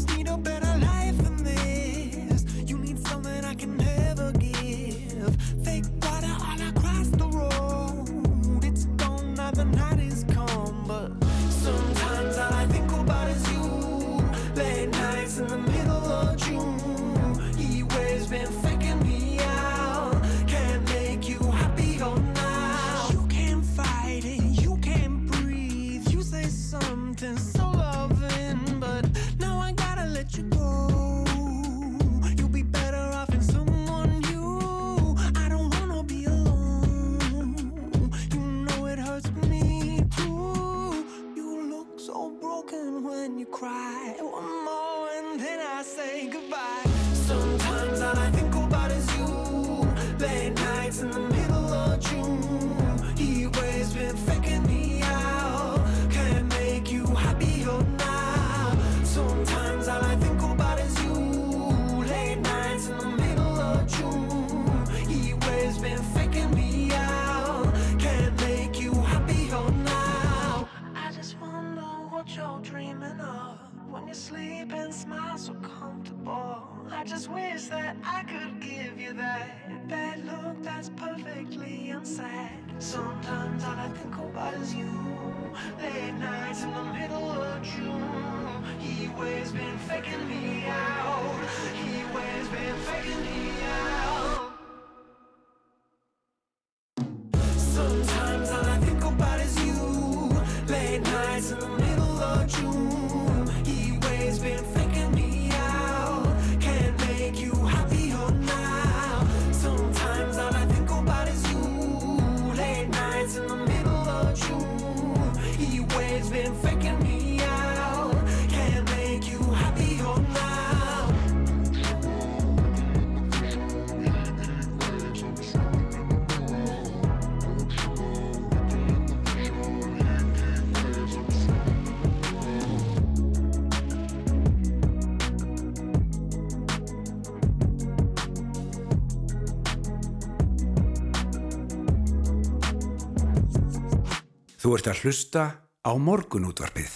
Þú ert að hlusta á morgunútvarpið.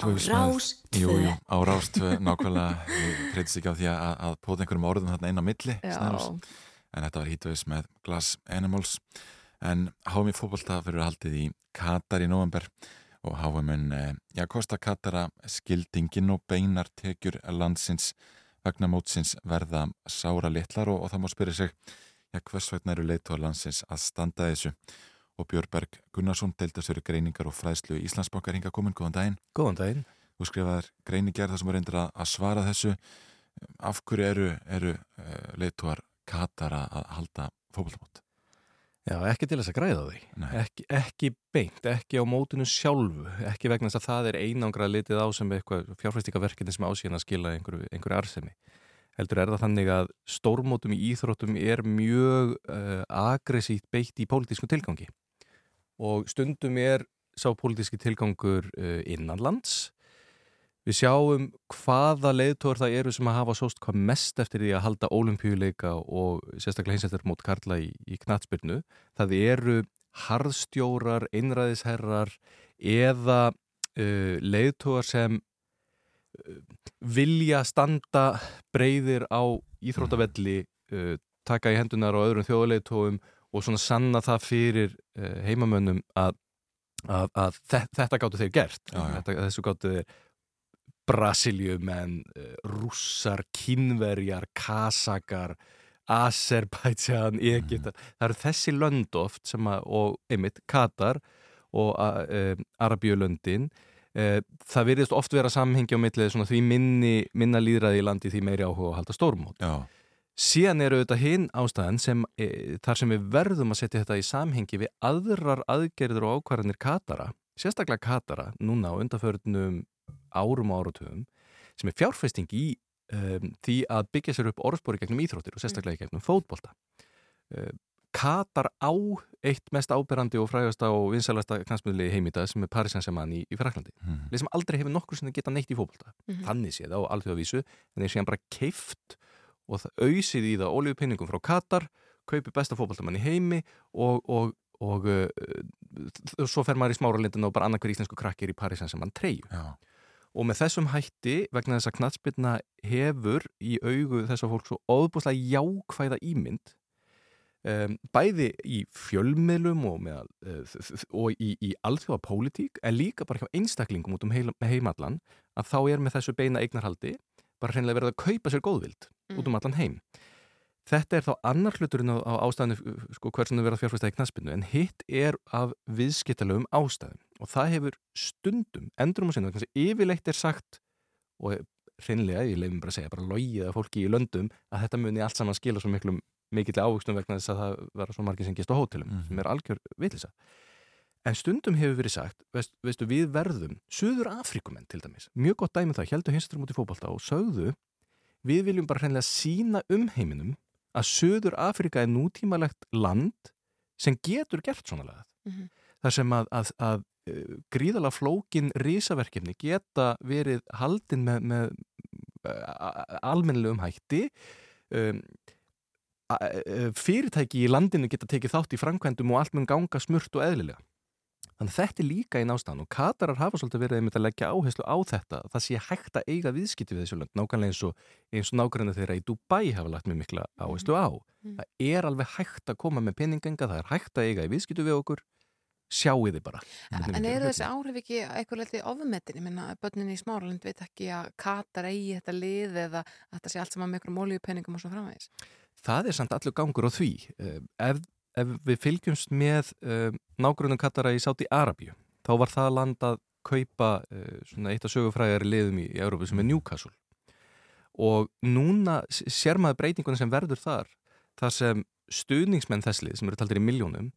Á með- Rás Jú, tvö. jú, á Rás 2 nákvæmlega Ég treytist ekki á því að, að póta einhverjum orðum þarna inn á milli. Snærós. en þetta var Heatwaves með Glass Animals en í fótbolta fyrir haldið í Katar í november og mun, eh, já, Kosta Katara skildingin og beinar tekjur landsins vegna mótsins verða sára litlar og, og það má spyrja sig já, hvers vegna eru leitóar landsins að standa að þessu og Björberg Gunnarsson deildastöru greiningar og fræðslu Íslandsbankar hinga komin, góðan daginn Góðan daginn. þú skrifaðir greinigerð þar sem er reyndir að, svara þessu af hverju eru, eru uh, leitúar Katara að halda fótboltamót Já, ekki til þess að græða því. Ekki, ekki beint, ekki á mótinu sjálfu, ekki vegna þess að það er einangra litið á sem eitthvað fjárfæstíkaverkinni sem ásíðan að skila einhverju, einhverju arsemi. Heldur er það þannig að stórmótum í íþróttum er mjög uh, agressítt beitt í pólitísku tilgangi og stundum er sá pólitíski tilgangur uh, innanlands. Við sjáum hvaða leiðtóður það eru sem að hafa sóst hvað mest eftir því að halda ólimpíuleika og sérstaklega hins eftir mót Karla í, í knatsbyrnu. Það eru harðstjórar, einræðisherrar eða uh, leiðtóðar sem uh, vilja standa breyðir á íþróttavelli, uh, taka í hendunar á öðrum þjóðleiðtóðum og svona sanna það fyrir uh, heimamönnum að, að, að þe- þetta gáttu þeir gert. Já, já. Þetta, þessu gáttu þeir Brasiliumenn, uh, rússar, kínverjar, kasakar, Azerbaijan, Egyptar. Það eru þessi lönd oft sem að, og einmitt Katar og uh, Arabíulöndin. Uh, það virðist oft vera samhengi á millið því minni, minna líðræði í landi því meiri áhuga að halda stórmót. Já, Síðan eru auðvitað hinn ástæðan sem e, þar sem við verðum að setja þetta í samhengi við aðrar aðgerður og ákvarðanir Katara, sérstaklega Katara, núna á undarförnum árum og áratugum, sem er fjárfesting í um, því að byggja sér upp orðspori gegnum íþróttir og sérstaklega gegnum fótbolta. Uh, Katar á eitt mest áberandi og frægasta og vinsælasta knastmiðli heimita sem er Paris Saint-Germain í, í Fraklandi. mm. Leið sem aldrei hefur nokkur sem geta neitt í fótbolta. Mhm. Þannig séð á alþjóðavísu, en þeir séðan bara keift og það auðsið í það ólíu pinningum frá Katar, kaupi besta fótboltamann í heimi og, og, og uh, svo fer maður í smáralindin og bara annarkur íslensku krakkir í Parísan sem hann treyju og með þessum hætti vegna þess að knatsbyrna hefur í augu þess að fólk svo óbúslega jákvæða ímynd um, bæði í fjölmiðlum og, meðal, uh, og í, í alþjóða pólitík en líka bara hjá einstaklingum út um heimallan að þá er með þessu beina eignarhaldi bara hreinlega verið að kaupa sér góðvild út um allan heim. Þetta er þá annar hluturinn á, á ástæðinu sko, hversum þau verða fjárfæsta í knaspinu en hitt er af viðskiptalegum ástæðum. Og það hefur stundum endurum og sinna, þannig að yfirleitt er sagt og hreinlega, ég leifum bara að segja bara logið af fólki í löndum að þetta muni allt saman skila svo miklum mikill ávöxtum vegna þess að það vera svo margir sem gist á hótelum Mhm. sem er algjör vitlisa en stundum hefur verið sagt veist, veistu, við verðum, Suður Afrikumenn til dæmis, mjög gott dæmi um það, heldur hinsturum út í fótbolta og sögðu við viljum bara hreinlega sína um heiminum að Suður Afrika er nútímalegt land sem getur gert svona lagað. Mhm. Þar sem að, að, að uh, gríðala flókin risaverkefni geta verið haldin með, með uh, almennilegum hætti um, a- fyrirtæki í landinu geta tekið þátt í framkvæmdum og allt mun ganga smurt og eðlilega. Þannig að þetta er líka í nástaðan og Katarar hafa svolítið verið einmitt að leggja áherslu á þetta það sé hægt að eiga viðskipti við þessu lönd nákvæmlega eins og, eins og nákvæmlega þeirra í Dubai hafa lagt mjög mikla áherslu á. Mm. það er alveg hægt að koma með peninganga það er hægt að eiga í viðskipti við okkur. Sjáu þið bara. En eru þessi áhrif ekki eitthvað letið ofmetin? Ég minna að börnin í smáralind veit ekki að Katar eigi þetta lið eða að þetta sé allt saman með Eh, ef, við fylgjumst með um, nágrunum Katara í Sáti Arabíu þá var það land að kaupa uh, svona eitt af sögufræðari liðum í, í Európu sem er Newcastle. Og núna sér maður breytinguna sem verður þar þar sem stuðningsmenn þesslið sem eru taldir í miljónum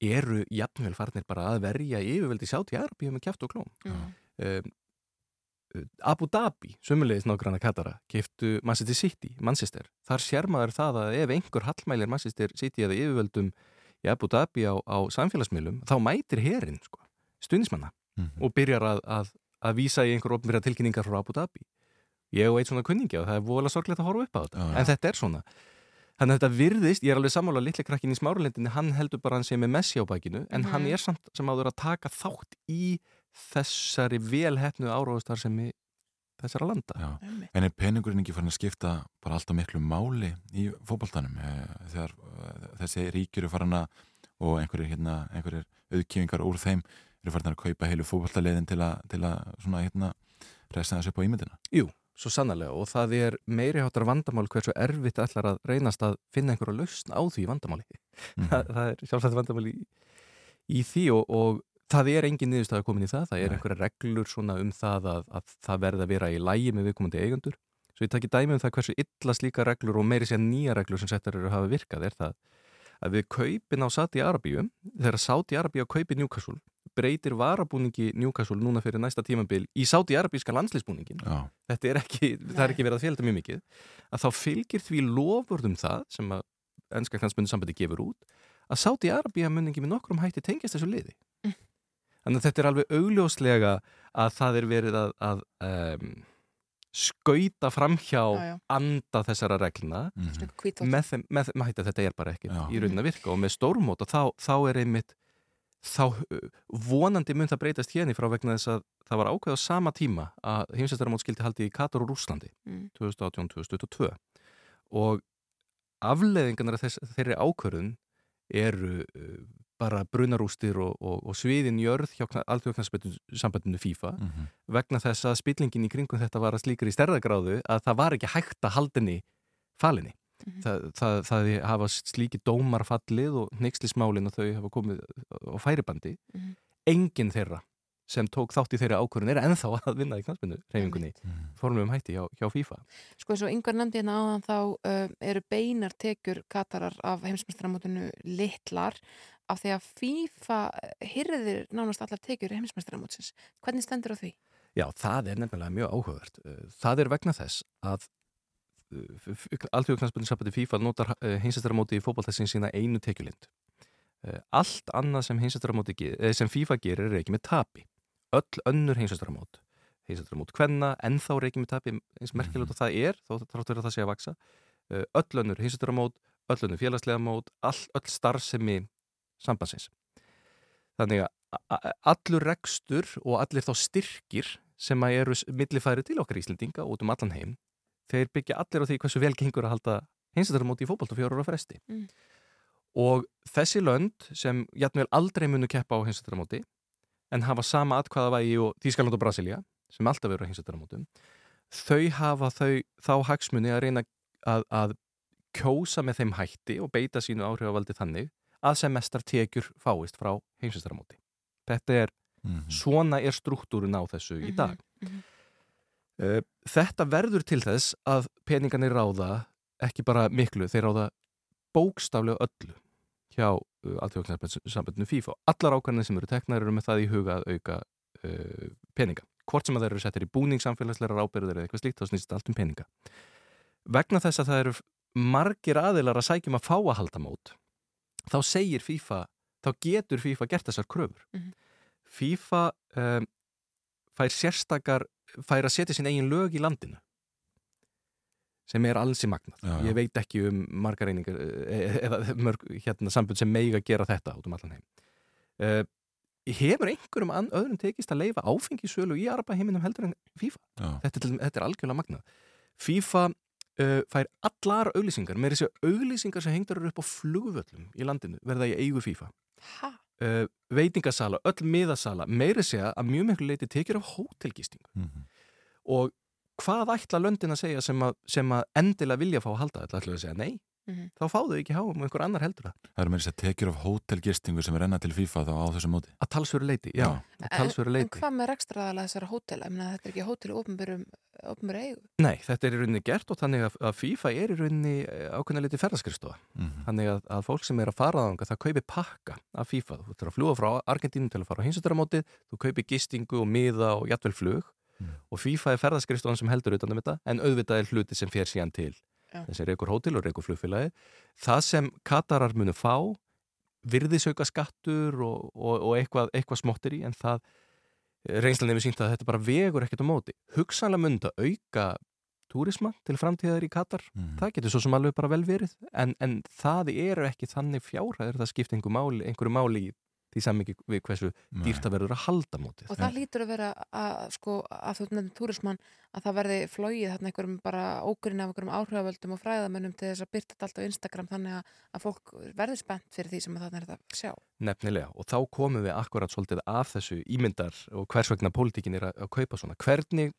eru jafnvel farnir bara að verja yfirveldi Sáti Arabíu með kjátt og klóm. Mm. um, Abu Dhabi, sömulegis nágranna Katara, keftu Manchester City, Manchester. Þar sér maður það að ef einhver hallmælir Manchester City eða yfirvöldum í Abu Dhabi á, á samfélagsmiðlum, þá mætir herin, sko, stuðnismanna Mhm. og byrjar að, að, að vísa í einhver ofnverja tilkynningar frá Abu Dhabi. Ég og eitt svona kunningi og það er voðalega sorglegt að horfa upp á þetta. Já. En þetta er svona. Þannig að þetta virðist, ég er alveg sammála litli krakkin í smáralendinni, hann heldur bara hann sé með Messi á bakinu, en Mhm. hann er samt sem áður að taka þátt í þessari velhefnu áróðustar sem í þessara landa. Já. En er peningurinn ekki farin að skipta bara alltaf miklu máli í fótboltanum eh, þegar eh, þessi ríkjur eru farin að og einhverjir, hérna, einhverjir auðkífingar úr þeim eru farin að kaupa heilu fótboltaleiðin til að, til að svona, hérna, resta þessu upp á ímyndina. Jú, svo sannarlega og það er meiri hátar vandamál hversu erfitt ætlar að reynast að finna einhverja lausn á því vandamáli. Mhm. það, það er sjálfsagt vandamáli í, í því og, og það er engin niðurstæða komin í það. Það er Nei. einhverja reglur svona um það að, að það verði að vera í lægi með viðkomandi eigendur. Svo ég takki dæmi um það hversu illa slíka reglur og meiri sér nýja reglur sem settar eru að hafa virkað er það að við kaupin á Saudi Arabíu, þegar Saudi Arabíu kaupi Newcastle, breytir varabúningi Newcastle núna fyrir næsta tímabil í Saudi Arabíska landslýsbúningin þetta er ekki, það er ekki verið að fjölda mjög mikið að þá fylgir því lofurðum það sem að ennska knansbundu sambandi gefur út að Sáti Arabíu mun ekki með nokkrum hætti tengjast þessu liði. Þannig að þetta er alveg augljóslega að það er verið að, að um, skauta framhjá Já, já. anda þessara regluna. Svona hvítvátt. með þeim, með þeim hætti að þetta er bara ekki Já. í raunin að virka og með stórmóta þá, þá er einmitt þá vonandi mun það breytast hérni frá vegna þess að það var ákveð á sama tíma að heimsæstaramót skildi haldi í Katar og Rúslandi Mm. 2018-2022 og afleðingarnar af þess, þeirri ákvörðun eru bara brunarústir og, og, og sviðin jörð hjá alþjóðknarsambandinu FIFA Mhm. vegna þess að spillingin í kringum þetta var að slíkur í stærðagráðu að það var ekki hægt að haldinni falinni. Mhm. Það, það, það hafa slíki dómar fallið og neykslismálin og þau hafa komið á færibandi. Mhm. Engin þeirra sem tók þátt í þeirra ákvörðun er ennþá að vinna í knastbyndu reyfingunni Mhm. formlegum hætti hjá, hjá FIFA. Sko eins og yngvar nefndi hérna áðan þá uh, eru beinar tekjur Katarar af heimsmestramótinu litlar af því að FIFA hyrðir nánast allar tekjur heimsmestramótsins. Hvernig stendur á því? Já, það er nefnilega mjög áhugavert. Uh, Það er vegna þess að alþjóðknarsbyrninsambandi FIFA notar heimsættaramóti í fótballtessin sína einu tekjulind. Allt annað sem, eh, sem FIFA gerir er ekki með tapi. Öll önnur heimsættaramót, heimsættaramót hvenna, ennþá er ekki með tapi, eins merkilegt að það er, þó þáttur að það sé að vaksa. Öll önnur heimsættaramót, öll önnur félagslega mót, all, öll starfsemi sambandsins. Þannig að allur rekstur og allir þá styrkir sem að eru millifæri til okkar Íslendinga út um allan heim, þeir byggja allir á því hversu vel gengur að halda hinsættarmóti í fótbolt og fjórar á fresti. Mm. Og þessi lönd sem jætnvel aldrei munu keppa á hinsættarmóti en hafa sama atkvæðavægi og Þískaland og Brasilia sem alltaf eru á hinsættarmótum, þau hafa þau þá hagsmuni að reyna að, að kjósa með þeim hætti og beita sínu áhrifavaldi þannig að sem mestar tekjur fáist frá heimsistæramóti. Þetta er, Mhm. svona er struktúrun á þessu í Mhm, dag. mhm. Uh, Þetta verður til þess að peningarnir ráða ekki bara miklu, þeir ráða bókstaflega öllu hjá uh, alþjóðsambandinu FIFA. Allar ákvæmlega sem eru teknar eru með það í huga að auka uh, peninga. Hvort sem að þeir eru settir í búningssamfélagsleira ábyrður eða eitthvað slíkt, þá snýst þetta allt um peninga. Vegna þess að það eru margir aðilar að sækjum að fá að halda mót, þá segir FIFA, þá getur FIFA gert þessar kröfur. Mhm. FIFA um, fær sérstakar, fær að setja sín eigin lög í landinu sem er alls í magnað. Já, já. Ég veit ekki um margar einingar eh, eða mörg hérna, sambund sem meiga gera þetta út um allan heim. Uh, hefur einhverjum an- öðrum tekist að leifa áfengisölu í Araba heiminum heldur en FIFA? Þetta er, þetta er algjörlega magnað. FIFA uh, fær allar auglýsingar, með þessi auglýsingar sem hengdur eru upp á flugvöllum í landinu verða í eigu FIFA. Ha? Uh, veitingasala, öll miðasala, meiri segja að mjög miklu leiti tekir af hótelgistingu Mhm. og hvað ætla löndin að segja sem að, sem að endilega vilja fá að halda þetta ætla að segja nei, Mhm. þá fá þau ekki háum og einhver annar heldur það Það eru með þess að tekjur af hótelgistingu sem er enna til FIFA þá á þessu móti. að talsveru leiti, já, Já. talsveru En, en leiti hvað með rekstraðalega þessara hótela? Ég meina, þetta er ekki hótel í ofnbörum eigu. Nei, þetta er í rauninni gert og þannig að, að FIFA er í rauninni eh, ákveðna liti ferðarskristofa Mhm. þannig að, að fólk sem er að fara þanga það kaupi pakka af FIFA, þú ættir að fljúa frá Argentínu til að fara á kaupi gistingu og miða og jættvel flug Mm. og FIFA er ferðarskristofan sem heldur utan um þetta en auðvitað er hluti sem fer síðan til. Þessi reykur hótel og reykur flugfélagi það sem Katarar munu fá virðisauka skattur og, og, og eitthvað, eitthvað smottir í en það reynslan hefur sínt að þetta bara vegur ekkert á móti. Hugsanlega mun þetta auka túrisma til framtíðar í Katar. Mhm. það getur svo sem alveg bara vel verið en, en það eru ekki þannig fjárhæður það skipt einhverju máli, einhverju máli í því samingi við hversu Nei. dýrt að verður að halda mótið Og það lítur að vera að, sko, að þú nefnir túrismann að það verði flóið þarna einhverjum bara ógrinn af einhverjum áhrifavöldum og fræðamönnum til þess að byrta þetta allt á Instagram þannig að, að fólk verður spennt fyrir því sem að þarna er að sjá. Nefnilega, og þá komum við akkurat svolítið af þessu ímyndar og hvers vegna pólitíkin er að, að kaupa svona. Hvernig,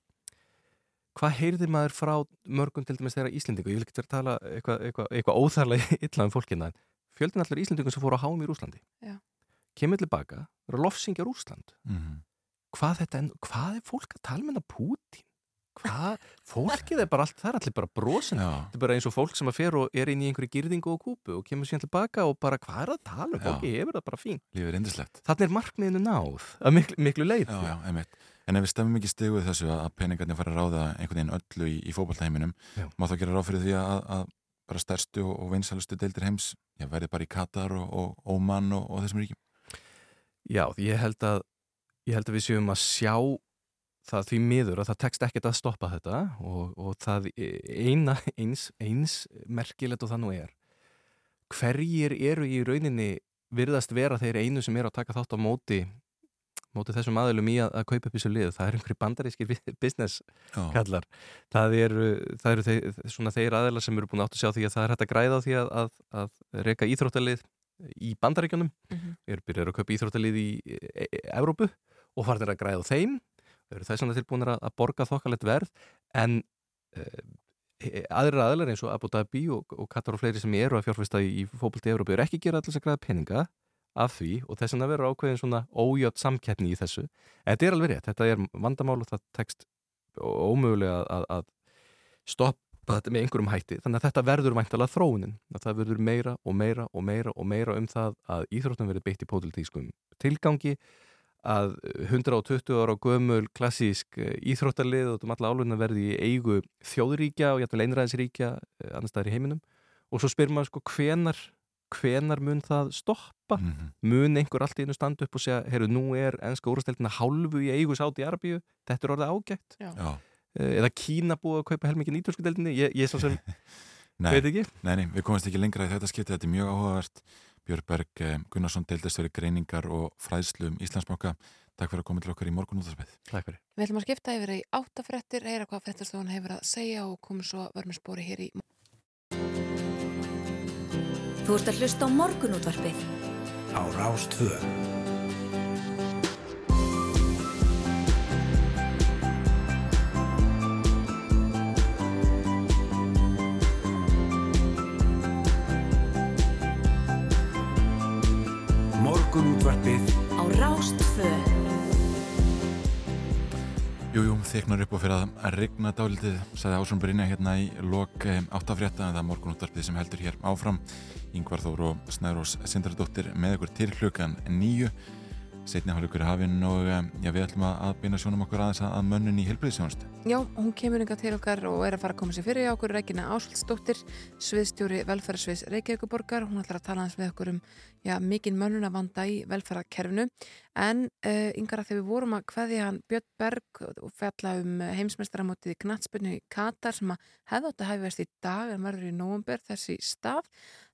hvað heyrði maður frá mörgum til dæmis þeirra Íslendingu? Ég vil ekki vera að tala eitthvað, eitthvað, eitthvað óþarlega illa um fólkina, en fjöldin allir Íslendingum sem fóru á háum í Rúslandi. Já. Kemur tilbaka, eru lofsingja Rúsland. Mhm. Hvað, þetta, en, hvað er fólk að tala með það Pútín? Hvað, fólkið er bara allt, það er allir bara brosin. Þetta er bara eins og fólk sem að fer og er inn í einhverju gyrðingu og kúpu og kemur síðan tilbaka og bara hvað er það að tala um? Já. Fólki hefur það bara fín. Þannig er markmiðinu náð að miklu, miklu leiti. Já, já. En ef við stemmum ekki stegu þessu að peningarnir fara að ráða einhvern veginn öllu í, í fótballtaheiminum, Já. má þá gera ráð fyrir því að, að bara stærstu og, og vinsalustu deildir heims já, verði bara í Katar og, og Óman og, og þessum ríkjum. Já, ég held að ég held að við séum að sjá það því miður að það tekst ekkert að stoppa þetta og, og það eina, eins, eins merkilegt og það nú er. Hverjir eru í rauninni virðast vera þeir einu sem eru að taka þátt á móti móti þessum aðilum í að, að kaupa upp þessu lið það er einhverju bandarískir business kallar. Það eru, það eru þeir, svona þeir aðilar sem eru búin átt að sjá því að það er hægt að græða því að, að, að reyka íþróttalið í bandaríkjunum Mm -hmm. eru byrjar að kaupa íþróttalið í e e Evrópu og farnir að græða þeim eru þess vegna tilbúinir að, að borga þokkalegt verð en e, aðrir aðlar eins og Abu Dhabi og, og Katar og fleiri sem eru að fjárfesta í, í fókbalti í Evrópu eru ekki að gera allir að græða peninga af því og þess vegna verður ákveðin svona ójöld samkeppni í þessu en þetta er alveg rétt, þetta er vandamál og það tekst ómögulega að, að stoppa þetta með einhverjum hætti. Þannig að þetta verður væntalega þróunin. Að það verður meira og meira og meira og meira um það að íþróttum verður beitt í pólitískum tilgangi að 120 ára gömul klassísk eh, íþróttalið og um alla áluna verði í eigu þjóðuríkja og jættul einræðisríkja eh, annars staðar í heiminum. Og svo spyr maður sko hvenar hvenar mun það stoppa? Mhm. mun einhver allt í einu standa upp og segja heyrðu nú er ennska úrasteltina hálfu í eigu sátt í Arabíu, þetta er orðið ágætt. Já. Eh, eða Kína búið að kaupa helmingin í ítölsku deildinni, ég, ég svo sem Nei, veit ekki nei, nei, við komumst ekki lengra í þetta skipti, þetta er mjög áhugavert Björberg eh, Gunnarsson deildastöri greiningar og fræðslu um Íslandsbanka. Takk fyrir að koma til okkar í morgun útvarpið. Takk fyrir. Við ætlum að skipta yfir í áttafrettir, heyra hvað fréttastofan hefur að segja og komum svo verðum spóri hér í Þú ert að hlusta á morgunútvarpið. Á Rástvö. Þyknar upp og fyrir að rigna dálítið, sagði Ásson Brynja hérna í lok eh, áttafrétta en það er morgunúttarpið sem heldur hér áfram. Yngvar Þór og Snærós Sindardóttir með ykkur til klukkan nýju. Setni hálfleikur hafinn og eh, já, við ætlum að beina sjónum okkur aðeins að, mönnun í helbriðsjónustu. Já, hún kemur yngar til okkar og er að fara að koma sér fyrir hjá okkur Regina Ásvaldsdóttir, sviðstjóri velferðarsviðs Reykjavíkuborgar. Hún ætlar að tala hans við okkur um já, mikinn mönnun að vanda í velferðarkerfinu. En uh, yngar að þegar við vorum að hvaðja hann Björn Berg og fjalla um heimsmeistaramótið í Knatsbyrnu í Katar sem að hefði átt að hefðast í dag en verður í nógumber þessi stað.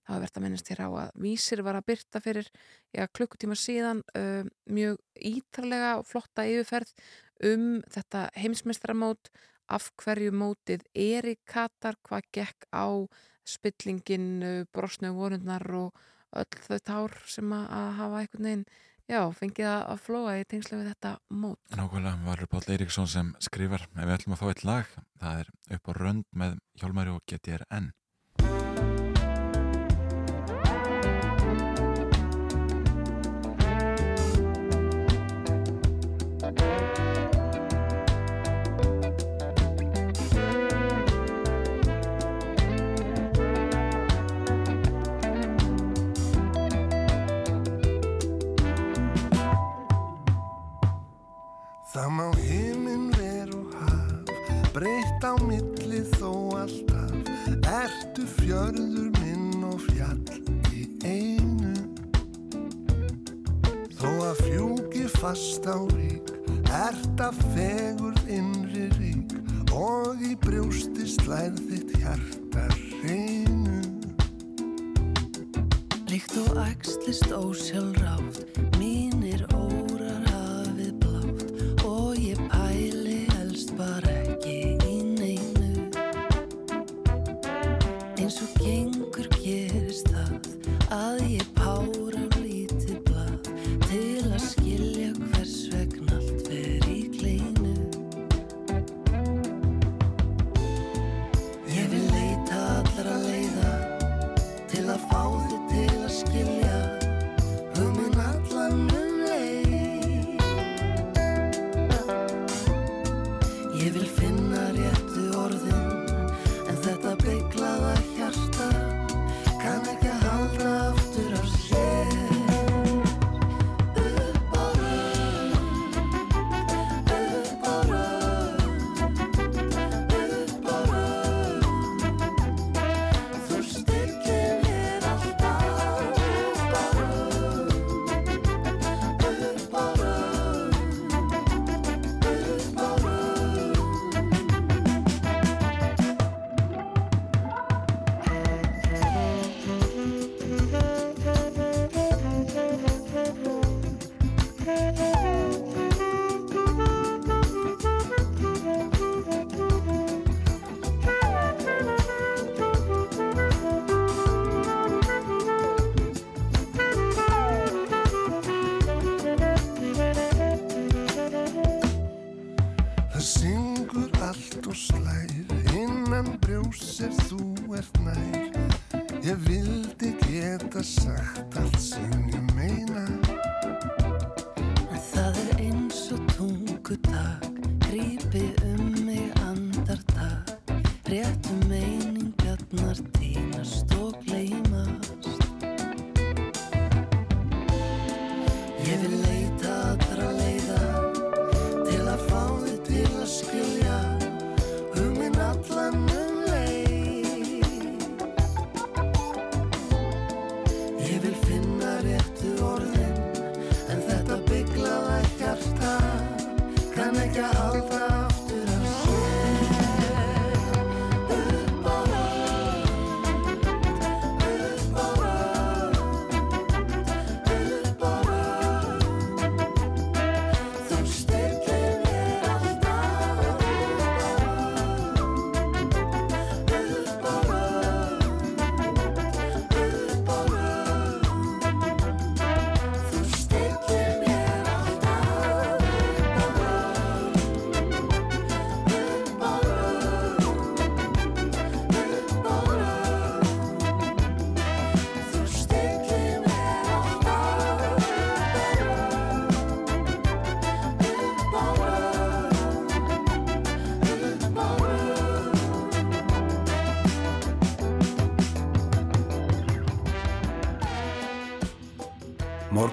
Það var verðt að minnast hér á að vísir var að byrta fyrir já, klukkutíma síðan uh, mjög ítarlega og flotta yfirferð um þetta heimsmeistaramót af hverju mótið er í Katar, hvað gekk á spillingin, brosnu vorundnar og öll þau tár sem að, hafa einhvern veginn já, fengið að, flóa í tengslu við þetta mót. Nákvæmlega var Páll Eiríksson sem skrifar ef við ætlum að fá eitt lag, það er upp á rönd með Hjálmari og GTRN. Það má himinn ver og haf, breytt á milli þó alltaf, ertu fjörður minn og fjall í einu. Þó að fjúki fast á rík, ert að fegur innri rík og í brjósti slæð þitt hjarta reynu. Líkt og æxlist ósjálfrátt, mínir hafið blátt og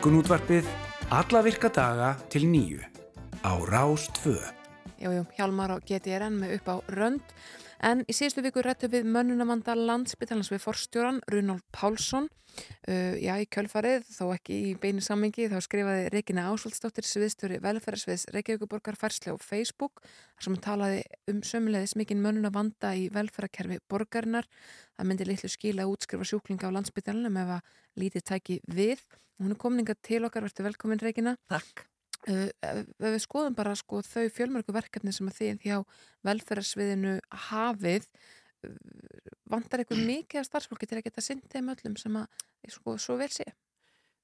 Morgunútvarpið alla virka daga til nýju á Rás 2. Jújú, Hjálmar og GTRN með upp á rönd. En í síðustu viku rættum við mönnunamanda landsbytalans við forstjóran Runolf Pálsson. Uh, já, í kjölfarið, þó ekki í beinu sammingi, þá skrifaði Regina Ásvaldsdóttir sviðstjóri velferðarsviðs Reykjavíkuborgar færsli á Facebook þar sem hann talaði um sömulegðis mikinn mönnunavanda í velferðarkerfi borgarinnar. Það myndi litlu skila útskrifa sjúklinga á landsbytalanum ef að lítið tæki við. Hún er kominga til okkar, verður velkomin Regina. Takk. Uh, við skoðum bara sko, þau fjölmörgu verkefni sem að þið hjá velferðarsviðinu hafið uh, vantar eitthvað mikið af starfsfólki til að geta synd þeim öllum sem að sko, svo vel sé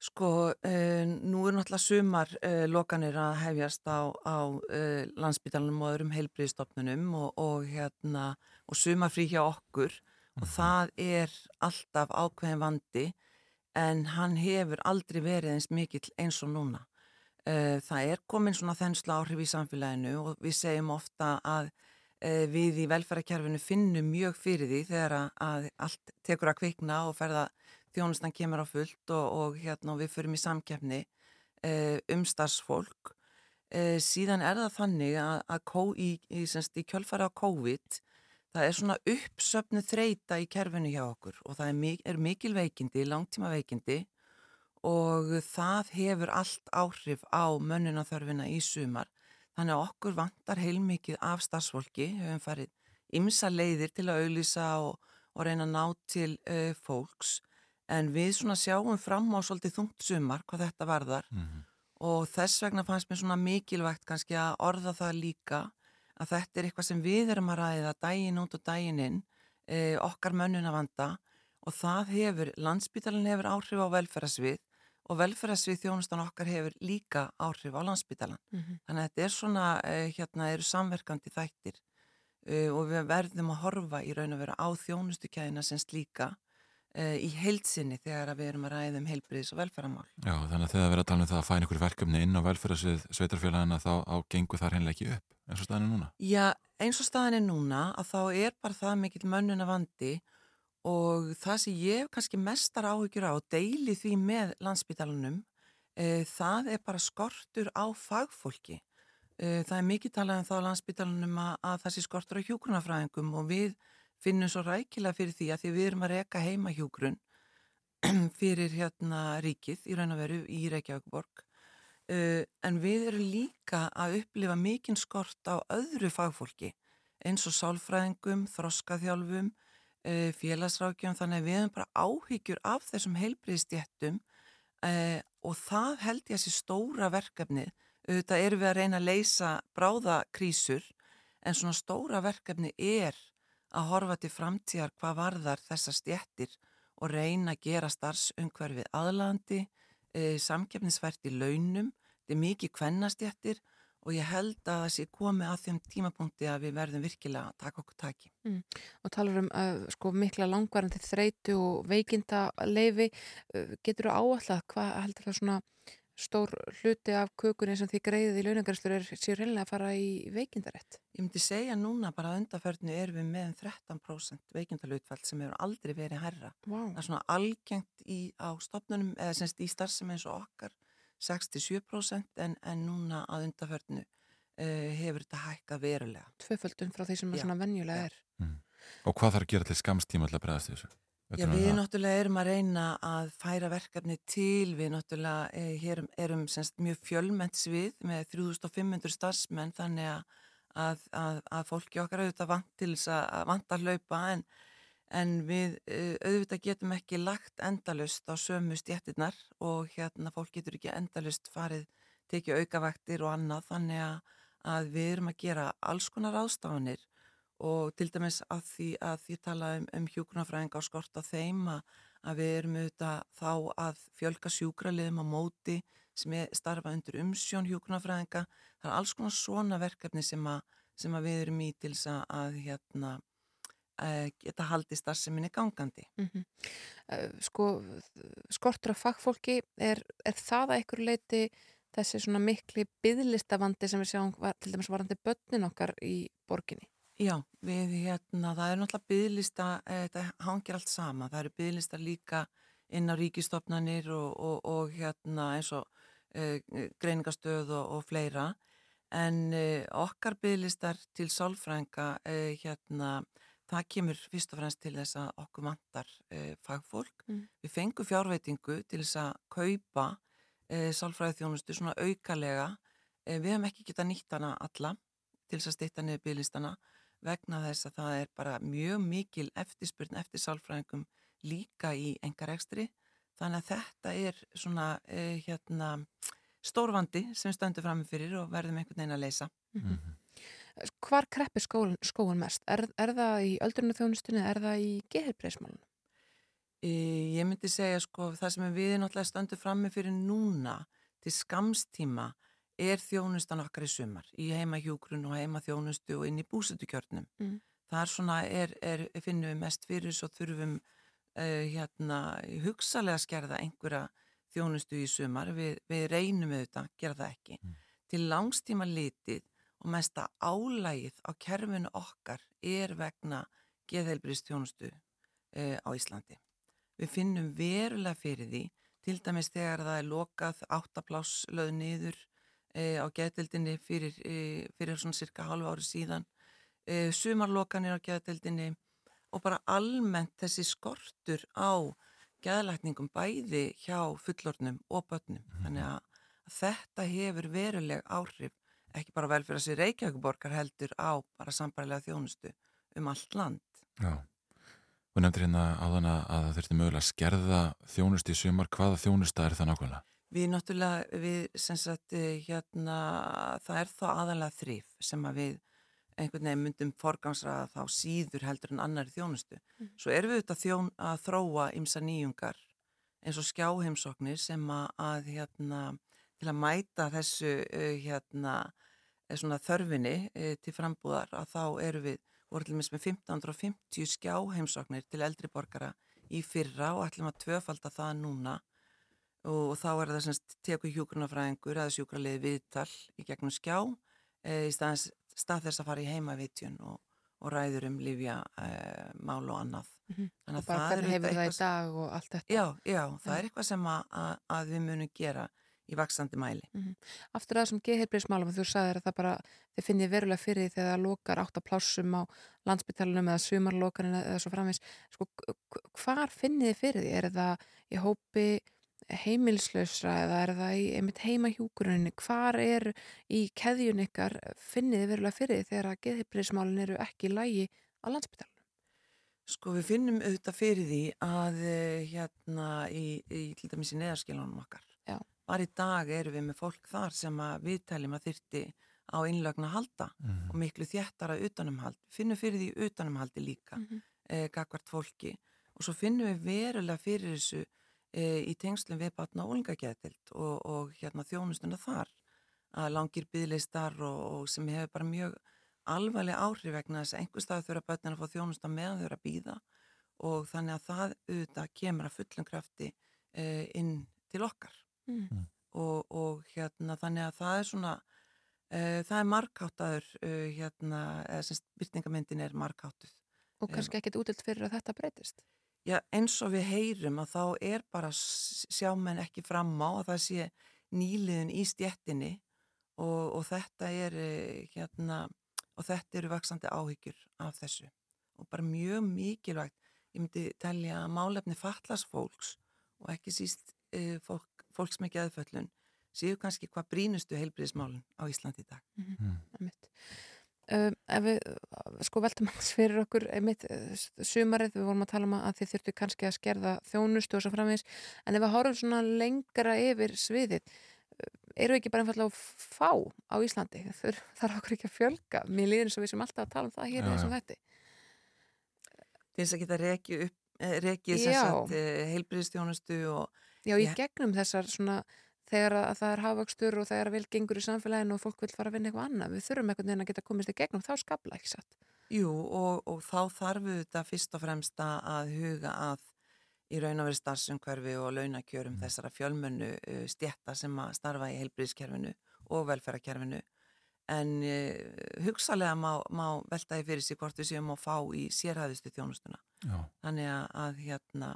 Sko, uh, nú er náttúrulega sumar uh, lokanir að hefjast á, á uh, landsbytalanum og öðrum heilbriðstofnunum og, og, hérna, og sumarfrí hjá okkur og það er alltaf ákveðin vandi en hann hefur aldrei verið eins mikill eins og núna. Uh, það er komin svona þensla áhrif í samfélaginu og við segjum ofta að uh, við í velferðarkerfinu finnum mjög fyrir því þegar að, allt tekur að kvikna og ferða þjónustan kemur á fullt og, og hérna við förum í samkeppni uh, um starfsfólk. Síðan er það þannig að, að í, í, í kjölfara á COVID það er svona uppsöfnu þreita í kerfinu hjá okkur og það er, mik er mikil veikindi, langtíma veikindi og það hefur allt áhrif á mönnunarþörfina í sumar. Þannig að okkur vantar heilmikið af starfsfólki, höfum farið ymsa leiðir til að auðlýsa og, og reyna að ná til uh, fólks. En við svona sjáum fram á svolítið þungt sumar hvað þetta varðar og þess vegna fannst mér svona mikilvægt kannski að orða það líka að þetta er eitthvað sem við erum að ræða daginn út og daginn inn, uh, okkar mönnunavanda og það hefur, landsbytalinn hefur áhrif á velferðasvið og velferðarsvið þjónustan okkar hefur líka áhrif á landsbytalan. Mhm. Þannig að þetta er svona, uh, hérna, eru samverkandi þættir uh, og við verðum að horfa í raun og vera á þjónustukæðina sem slíka í heilsinni þegar við erum að ræða um heilbriðis og velferðamál. Já, þannig að þegar við erum að tala um það að fæna ykkur verkefni inn á velferðarsvið sveitarfélagina þá gengur þar hennilega ekki upp eins og staðan er núna. Já, eins og staðan er núna að þá er bara það mikill mönnuna vandi og það sem ég kannski mestar áhyggjur á og deili því með landsbytalanum, e, það er bara skortur á fagfólki. E, það er mikið talað um það á landsbytalanum að, að það sé skortur á hjúgrunafræðingum og við finnum svo rækilega fyrir því að því við erum að reka heima hjúgrun fyrir hérna ríkið í raun og veru í Reykjavíkborg. Uh, en við erum líka að upplifa mikinn skort á öðru fagfólki eins og sálfræðingum, þroskaþjálfum, uh, félagsrákjum, þannig að við hefum bara áhyggjur af þessum heilbriðstjættum uh, og það held ég að sé stóra verkefni. Auðvitað erum við að reyna að leysa bráðakrísur en svona stóra verkefni er að horfa til framtíðar hvað varðar þessar stjættir og reyna að gera starfsumhverfið aðlandi, e, samkeppnisvært í launum, þetta er mikið kvennastjættir og ég held að það sé komið að þeim tímapunkti að við verðum virkilega að taka okkur taki. Mm. Og talar um uh, sko, mikla langvarandi þreitu og veikinda leifi. Uh, getur þú áallat hvað heldur það svona stór hluti af kökunni sem því greiðið í launangaristur er sér reynilega að fara í veikindarétt? Ég myndi segja núna bara að undarförnu erum við með um 13% veikindalutfall sem hefur aldrei verið herra. Wow. Það er svona algengt í, á stopnunum eða semst í starfsemi eins og okkar 67% en, en núna að undarförnu uh, hefur þetta hækkað verulega. Tvöföldun frá því sem Já, svona venjulega er. Og hvað þarf að gera til skamstíma til að bregðast þessu? Já, við það? náttúrulega erum að reyna að færa verkefni til, við náttúrulega eh, hér erum semst mjög fjölmennt svið með 3500 starfsmenn þannig að, að, að, að fólki okkar auðvitað vant til þess að, vant að hlaupa en, en við eh, auðvitað getum ekki lagt endalust á sömu stjættirnar og hérna fólk getur ekki endalust farið tekið aukavaktir og annað þannig að, að við erum að gera alls konar ástafanir og til dæmis að því að því tala um, um hjúgrunafræðinga og skort á þeim að, að við erum auðvitað þá að fjölga sjúkraliðum á móti sem er starfa undir umsjón hjúgrunafræðinga. Það er alls konar svona verkefni sem að, sem að við erum í til þess að, hérna, uh, geta haldið starfseminni gangandi. Mm sko, skortur af fagfólki, er, er það að einhverju leiti þessi svona mikli byðlistavandi sem við sjáum til dæmis varandi börnin okkar í borginni? Já, við hérna, það er náttúrulega bygglista, þetta hangir allt sama, það eru bygglista líka inn á ríkistofnanir og, og, og hérna eins og uh, greiningastöð og, og fleira en uh, okkar bygglistar til sálfrænga uh, hérna það kemur fyrst og fremst til þess að okkur vantar uh, fagfólk. Mm. Við fengum fjárveitingu til þess að kaupa uh, sálfræði þjónustu svona aukalega. Við hefum ekki getað nýtt hana alla til þess að stýtta niður bygglistana vegna þess að það er bara mjög mikil eftirspurn eftir sálfræðingum líka í engar ekstri. Þannig að þetta er svona uh, hérna, stórvandi sem við stöndum fram fyrir og verðum einhvern veginn að leysa. Hvar kreppir skóin, mest? Er, er það í öldrunum þjónustunni, er það í geðheilbreyðsmálunum? E, ég myndi segja sko það sem við náttúrulega stöndum frammi fyrir núna til skamstíma er þjónustan okkar í sumar í heima hjúgrun og heima þjónustu og inn í búsutukjörnum. Mm. Það er svona, er, er, finnum við mest fyrir svo þurfum uh, hérna hugsalega skerða einhverja þjónustu í sumar. Vi, við reynum auðvitað, gera það ekki. Til langstíma litið og mesta álægið á kerfinu okkar er vegna geðheilbrist þjónustu uh, á Íslandi. Við finnum verulega fyrir því, til dæmis þegar það er lokað áttaplás löð niður á geðdeldinni fyrir, e, fyrir svona cirka halva ári síðan, e, sumarlokanir á geðdeldinni og bara almennt þessi skortur á geðlækningum bæði hjá fullornum og börnum. Þannig að, þetta hefur veruleg áhrif, ekki bara vel fyrir að sér Reykjavíkuborgar heldur á bara sambarilega þjónustu um allt land. Já. Þú nefndir hérna áðan að að það þurfti mögulega að skerða þjónustu í sumar. Hvaða þjónusta er það nákvæmlega? Við náttúrulega, við sem sagt, eh, hérna, það er þá aðalega þrýf sem að við einhvern veginn myndum forgangsraða þá síður heldur en annari þjónustu. Mhm. Svo erum við auðvitað þjón að þróa ymsa nýjungar eins og skjáheimsóknir sem að, að hérna, til að mæta þessu uh, hérna, eh, svona þörfinni til frambúðar að þá eru við voru til með 1550 skjáheimsóknir til eldri borgara í fyrra og ætlum að tvöfalda það núna og þá er það semst teku hjúgrunafræðingur eða sjúkraliði viðtal í gegnum skjá e, í staðins, stað þess að fara í heimavitjun og, og ræður um lífja e, mál og annað. Mhm. Þannig Og bara það er hvernig hefur það í dag og allt þetta. Já, já, það Já. er eitthvað sem að, að, að við munum gera í vaksandi mæli. Mhm. Aftur að þessum geðheilbreyðsmálum, þú sagðir að það bara, þið finnið verulega fyrir því þegar það lokar átt að plássum á landsbytalanum eða sumarlokaninu eða svo framins. Sko, hvar finnið þið fyrir því? Er það í hópi heimilslausra eða er það í einmitt heimahjúkurinni? Hvar er í keðjun ykkar finnið þið verulega fyrir þegar að geðheilbreyðsmálin eru ekki í lægi á landsbytalanum? Sko við finnum auðvitað fyrir því að eh, hérna í, í til dæmis í neðarskilunum okkar. Já. Bara í dag erum við með fólk þar sem að við teljum að þyrti á innlögn að halda og miklu þjættara utanumhald. Við finnum fyrir því utanumhaldi líka, mm Mhm. eh, gagvart fólki og svo finnum við verulega fyrir þessu eh, í tengslum við batna og úlingageðtild og, og hérna þjónustuna þar að langir byðleistar og, og sem hefur bara mjög alvarleg áhrif vegna þess að einhver stað þurfa börnin að fá þjónusta meðan eru að býða og þannig að það auðvitað kemur að fullum krafti uh, inn til okkar Mm. og, og hérna þannig að það er svona uh, það er markháttaður uh, hérna, eða sem byrtingamyndin er markháttuð. Og kannski ekkit útilt fyrir að þetta breytist? Já, eins og við heyrum að þá er bara s- sjá menn ekki fram á að það sé nýliðun í stjettinni og, og þetta er eh, hérna, og þetta eru vaksandi áhyggjur af þessu og bara mjög mikilvægt ég myndi telja að málefni fatlas fólks og ekki síst uh, fólk, fólks með geðföllun séu kannski hvað brínustu heilbriðismálun á Íslandi í dag. Einmitt. Um, ef við uh, sko veltum hans fyrir okkur einmitt, uh, sumarið, við vorum að tala um að þið þurftu kannski að skerða þjónustu og svo framvegis en ef við horfum svona lengra yfir sviðið uh, eru við ekki bara einfallega að fá á Íslandi Þur, þarf okkur ekki að fjölga mér líður eins og við sem alltaf að tala um það hér þessum já. þetta Til þess að geta rekið upp eh, rekið sem Já. sagt heilbriðistjónustu og Já, í Ég- gegnum þessar svona þegar að það er hafvöxtur og þegar vel gengur í samfélaginu og fólk vil fara að vinna eitthvað annað við þurfum einhvern veginn að geta komist í gegnum þá skapla ekki satt. Jú, og, og þá þarf við þetta fyrst og fremst að- að huga að í raun og verið starfsumhverfi og launakjörum þessara fjölmennu uh, stjætta sem að starfa í heilbriðskerfinu og velferðarkerfinu. En uh, hugsalega má, má veltaði fyrir sig hvort við séum að fá í sérhæðustu þjónustuna. Já. þannig að, að hérna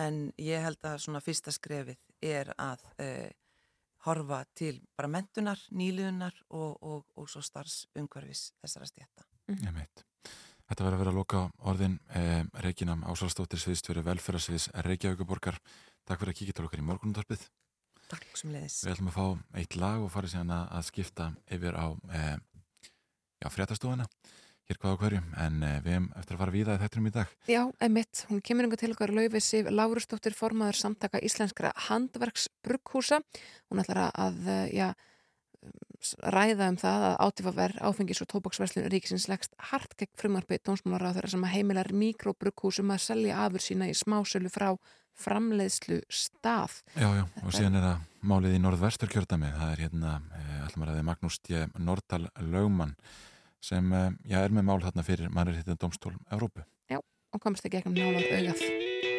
en ég held að svona fyrsta skrefið er að uh, horfa til bara mentunar, nýliðunar og, og, og svo starfsumhverfis þessara stjætta. Ég meit. Þetta verður að vera að loka orðin eh, Regina Ásvaldsdóttir sviðstjóri velferðarsviðs Reykjavíkuborgar. Takk fyrir að kíkja til okkar í morgunundarpið. Takk sem leiðis. Við ætlum að fá eitt lag og fara síðan að, að skipta yfir á eh, já, fréttastofuna hér hvað á hverju, en eh, við hefum eftir að fara víða í þetturum í dag. Já, emitt, hún kemur yngur til okkar laufið Sif Lárusdóttir formaður samtaka íslenskra handverksbrugghúsa. Hún ætlar að, eh, já, ræða um það að átífaver áfengis og tóbaksverslun ríkisins leggst hart gegn frumarpi tónsmálar á þeirra sem að heimilar mikrobrughúsum að selja afur sína í smásölu frá framleiðslu stað. Já, já, og síðan er það málið í norðvestur kjördami, það er hérna, eh, ætlum að ræði Magnús T. Nordal Lögmann sem, eh, já, er með mál þarna fyrir mannréttin domstól Evrópu. Já, og komst ekki ekki um nálar augað.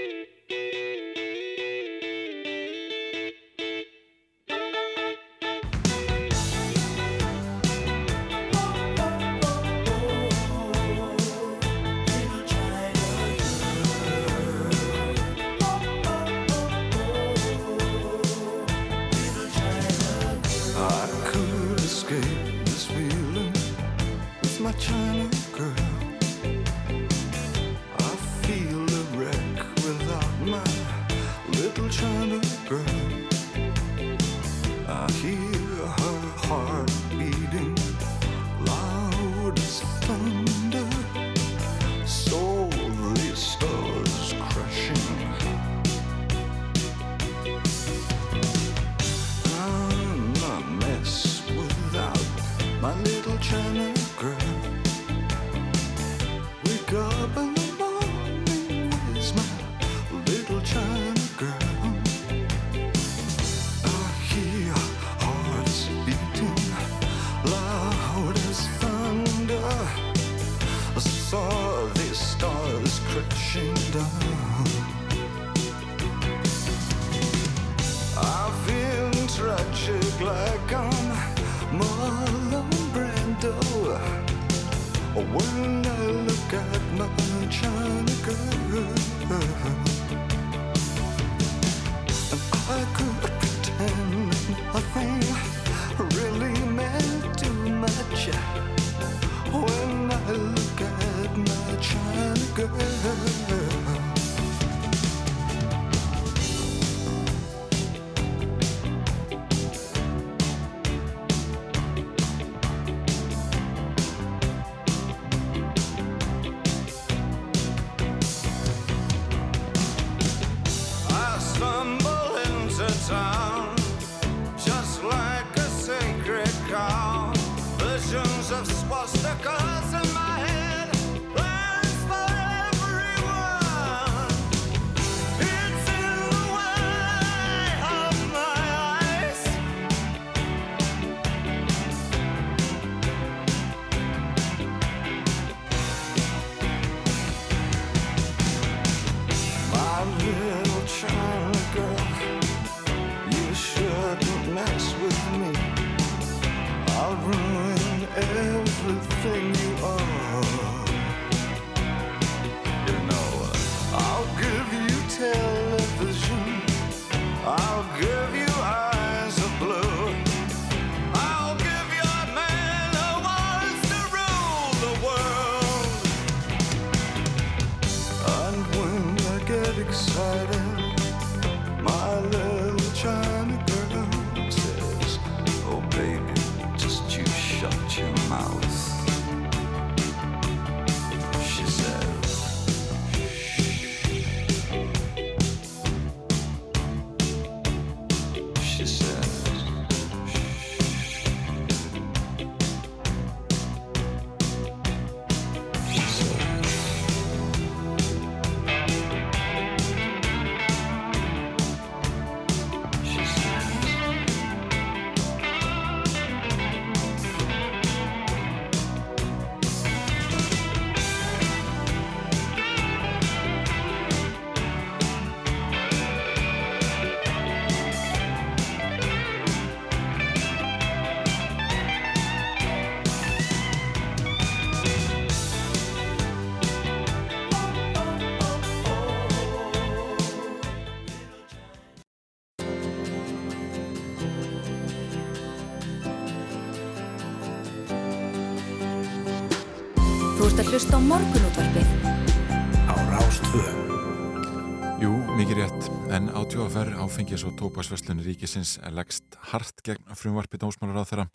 Ríkisins leggst hart gegn frumvarpi dósmálar á þeirra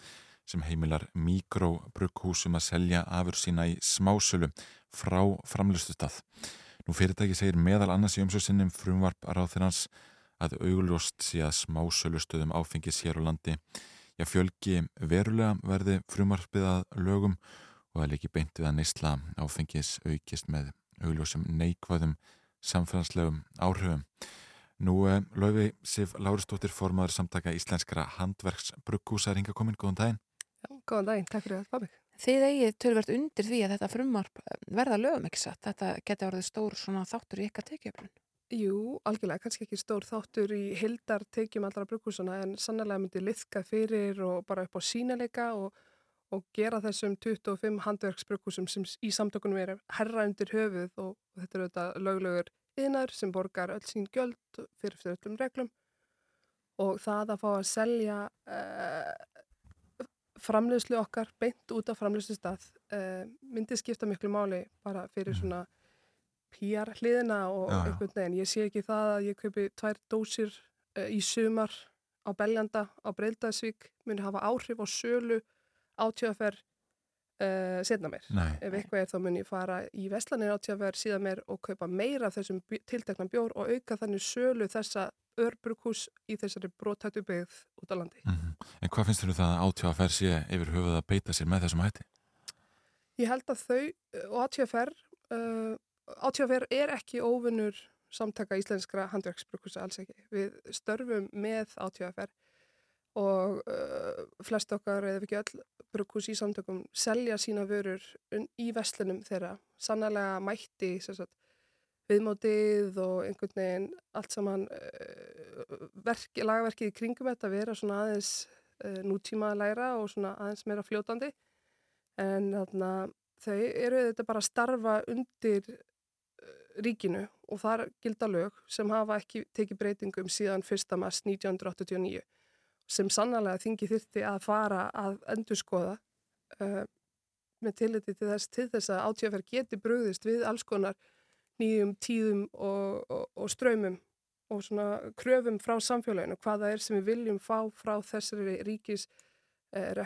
sem heimilar mikrobrukhúsum að selja afur sína í smásölu frá framlustustað. Nú fyrirtæki segir meðal annars í umsöðsinnum frumvarp að ráð þeirrans að augljóst sé að smásölustöðum áfengis hér á landi. Já, fjölgi verulega verði frumvarpið að lögum og það líki beint við að neysla áfengis aukist með augljósum neikvæðum samfélagslegum áhrifum. Nú eh, löfi Sif Lárustóttir formaður samtaka íslenskara handverksbrukkúsa er hinga komin, góðan daginn. Já, góðan daginn, takk fyrir að fá mig. Þið eigið tölvert undir því að þetta frumvarp eh, verða lögum ekki satt. Þetta geti orðið stór svona þáttur í ykkar tekjöflun. Jú, algjörlega, kannski ekki stór þáttur í hildar tekjum allra brukkúsuna en sannlega myndi liðka fyrir og bara upp á sínileika og, og gera þessum 25 handverksbrukkúsum sem í samtökunum er herra undir höfuð og þetta eru þetta löglegur yðnar sem borgar öll sín gjöld fyrir fyrir öllum reglum og það að fá að selja uh, framleiðslu okkar beint út af framleiðslu stað uh, myndi skipta miklu máli bara fyrir svona PR hliðina og Já, já. einhvern veginn. Ég sé ekki það að ég kaupi tvær dósir uh, í sumar á Beljanda á Breildaðsvík muni hafa áhrif á sölu átjöðaferð uh, setna mér. Nei. Ef eitthvað er þá mun ég fara í Vestlanir átjöðaferð síðan mér og kaupa meira af þessum tiltekna bjór og auka þannig sölu þessa örbrukhús í þessari brotættu byggð út á landi. Mhm. En hvað finnst þér það að átjóðaferð sé yfir höfuð að beita sér með þessum hætti? Ég held að þau og ATFR, uh, ATFR er ekki óvinnur samtaka íslenskra handverksbrukusa alls ekki. Við störfum með ATFR og uh, flest okkar eða ekki öll brukus í samtökum selja sína vörur í vestlunum þeirra. Sannlega mætti sagt, viðmótið og einhvern veginn allt saman uh, verki, lagverkið í kringum þetta vera svona aðeins uh, nútíma að læra og svona aðeins meira fljótandi en þarna, þau eru þetta bara að starfa undir uh, ríkinu og þar gilda lög sem hafa ekki tekið breytingum síðan 1. mars 1989 sem sannlega þingi þyrti að fara að endurskoða uh, með tilliti til þess, til þess að átíðaferð geti brugðist við alls konar nýjum tíðum og, og, og ströymum og svona kröfum frá samfélaginu, hvaða er sem við viljum fá frá þessari ríkis uh,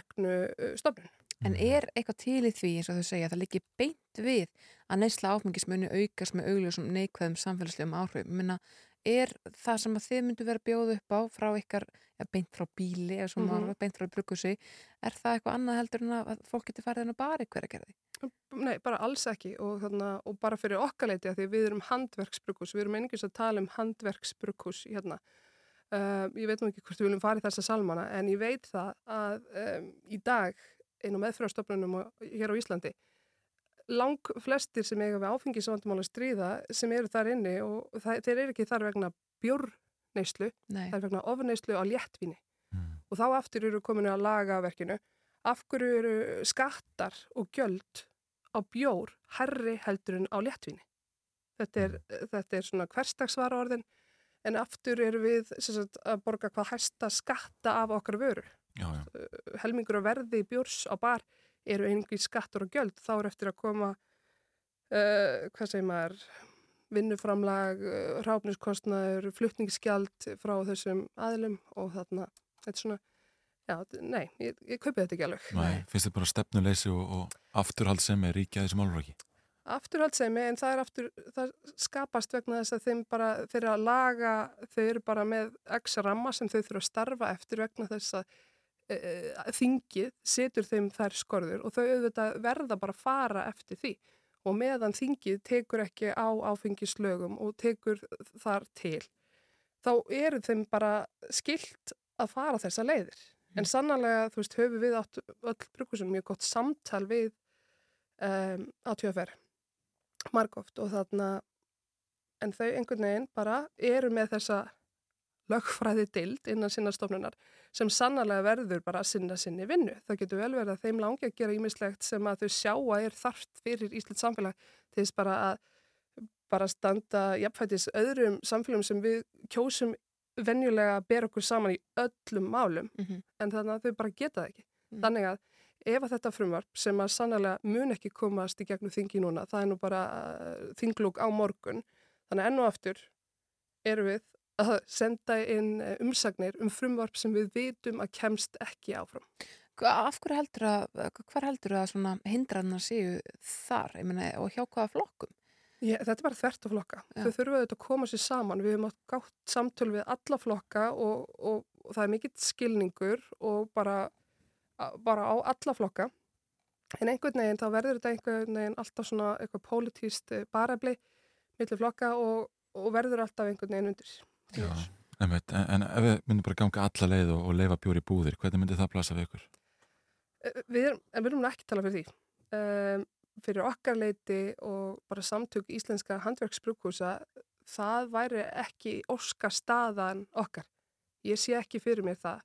stofnun. En er eitthvað til í því, eins og þau segja, að það liggi beint við að neysla áfengismunni aukast með augljósum neikvæðum samfélagslegum áhrif? Minna, er það sem að þið myndu vera að bjóða upp á frá ykkar, ja, beint frá bíli eða svona mm beint frá brukusi, er það eitthvað annað heldur en að að fólk geti farið inn á bari hverja gerði? Nei, bara alls ekki og, þarna, og bara fyrir okkarleiti að því við erum handverksbrukus, við erum einingis að tala um handverksbrukus hérna. Uh, ég veit nú ekki hvort við viljum fara í þessa salmana en ég veit það að um, í dag einu meðfyrastofnunum hér á Íslandi lang flestir sem eiga við áfengisvandumál að stríða sem eru þar inni og það, þeir eru ekki þar vegna það er vegna ofneyslu á léttvíni. Og þá aftur eru kominu að laga verkinu. Af hverju eru skattar og gjöld á bjór herri heldur en á léttvíni? Þetta er, þetta er svona hverstagsvara orðin. En aftur eru við sem sagt, að borga hvað hæsta skatta af okkar vöru. Já, já. Helmingur á verði bjórs á bar eru einhverjum skattur og gjöld þá er eftir að koma uh, hvað segir maður vinnuframlag, uh, ráfniskostnaður flutningsgjald frá þessum aðilum og þarna þetta er svona, já, þetta- nei, ég, ég kaupi þetta ekki alveg Nei, finnst þið bara stefnuleysi og, og afturhald sem er ríkja þessum áluraki? afturhaldsemi en það er aftur, það skapast vegna þess að þeim bara, þeir eru að laga, þau eru bara með x ramma sem þau þurfa að starfa eftir vegna þess að þingið setur þeim þær skorður og þau auðvitað verða bara að fara eftir því. Og meðan þingið tekur ekki á áfengislögum og tekur þar til þá eru þeim bara skilt að fara þessa leiðir. En sannlega, þú veist, höfum við átt öll brukusunum mjög gott samtal við um, á tjóðferð margóft og þarna en þau einhvern veginn bara eru með þessa lögfræði dild innan sinna stofnunar sem sannarlega verður bara að sinna sinni vinnu. Það getur vel verið að þeim langi að gera ímislegt sem að þau sjá að er þarft fyrir Íslands samfélag til þess bara að bara standa jafnfætis öðrum samfélagum sem við kjósum venjulega að bera okkur saman í öllum málum Mhm. en þannig að þau bara geta það ekki. Þannig að ef að þetta frumvarp sem að sannlega mun ekki komast í gegnum þingi núna, það er nú bara uh, þinglúk á morgun, þannig enn og aftur erum við að senda inn eh, umsagnir um frumvarp sem við vitum að kemst ekki áfram. Af hverju heldur að, hver heldur að svona hindrannar séu þar, meina, og hjá hvaða flokkum? Ég, þetta er bara þvert að flokka. Já. Þau þurfa auðvitað að koma sér saman. Við höfum átt gátt samtöl við alla flokka og, og, og það er mikill skilningur og bara, bara á alla flokka. En einhvern veginn þá verður þetta einhvern veginn alltaf svona eitthvað pólitíst barefli millir flokka og, og verður alltaf einhvern veginn undir. Já, en, en ef við myndum bara ganga alla leið og, og leifa bjóri búðir, hvernig myndi það blasa við ykkur? Eh, Við erum, en við erum ekki að tala fyrir því. Um, fyrir okkar leiti og bara samtök íslenska handverksbrúkúsa, það væri ekki óska staðan okkar. Ég sé ekki fyrir mér það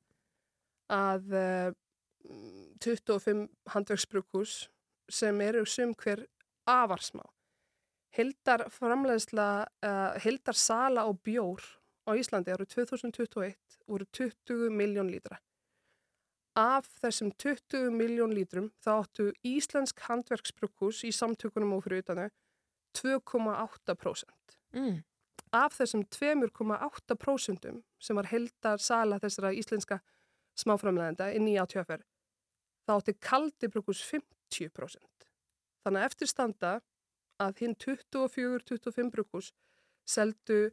að uh, 25 handverksbrúkús sem eru sum hver afarsmá. Hildar framleiðsla, uh, hildar sala og bjór á Íslandi árið 2021 voru 20 miljón lítra. Af þessum 20 miljón lítrum þá áttu Íslensk handverksbrukkús í samtökunum og fyrir utanu 2,8%. Mm. Af þessum 2,8% sem var heldar sala þessara íslenska smáframleðenda inn í ATFR þá átti kaldi brukkús 50%. Þannig að eftir standa að hinn 24-25 brukkús seldu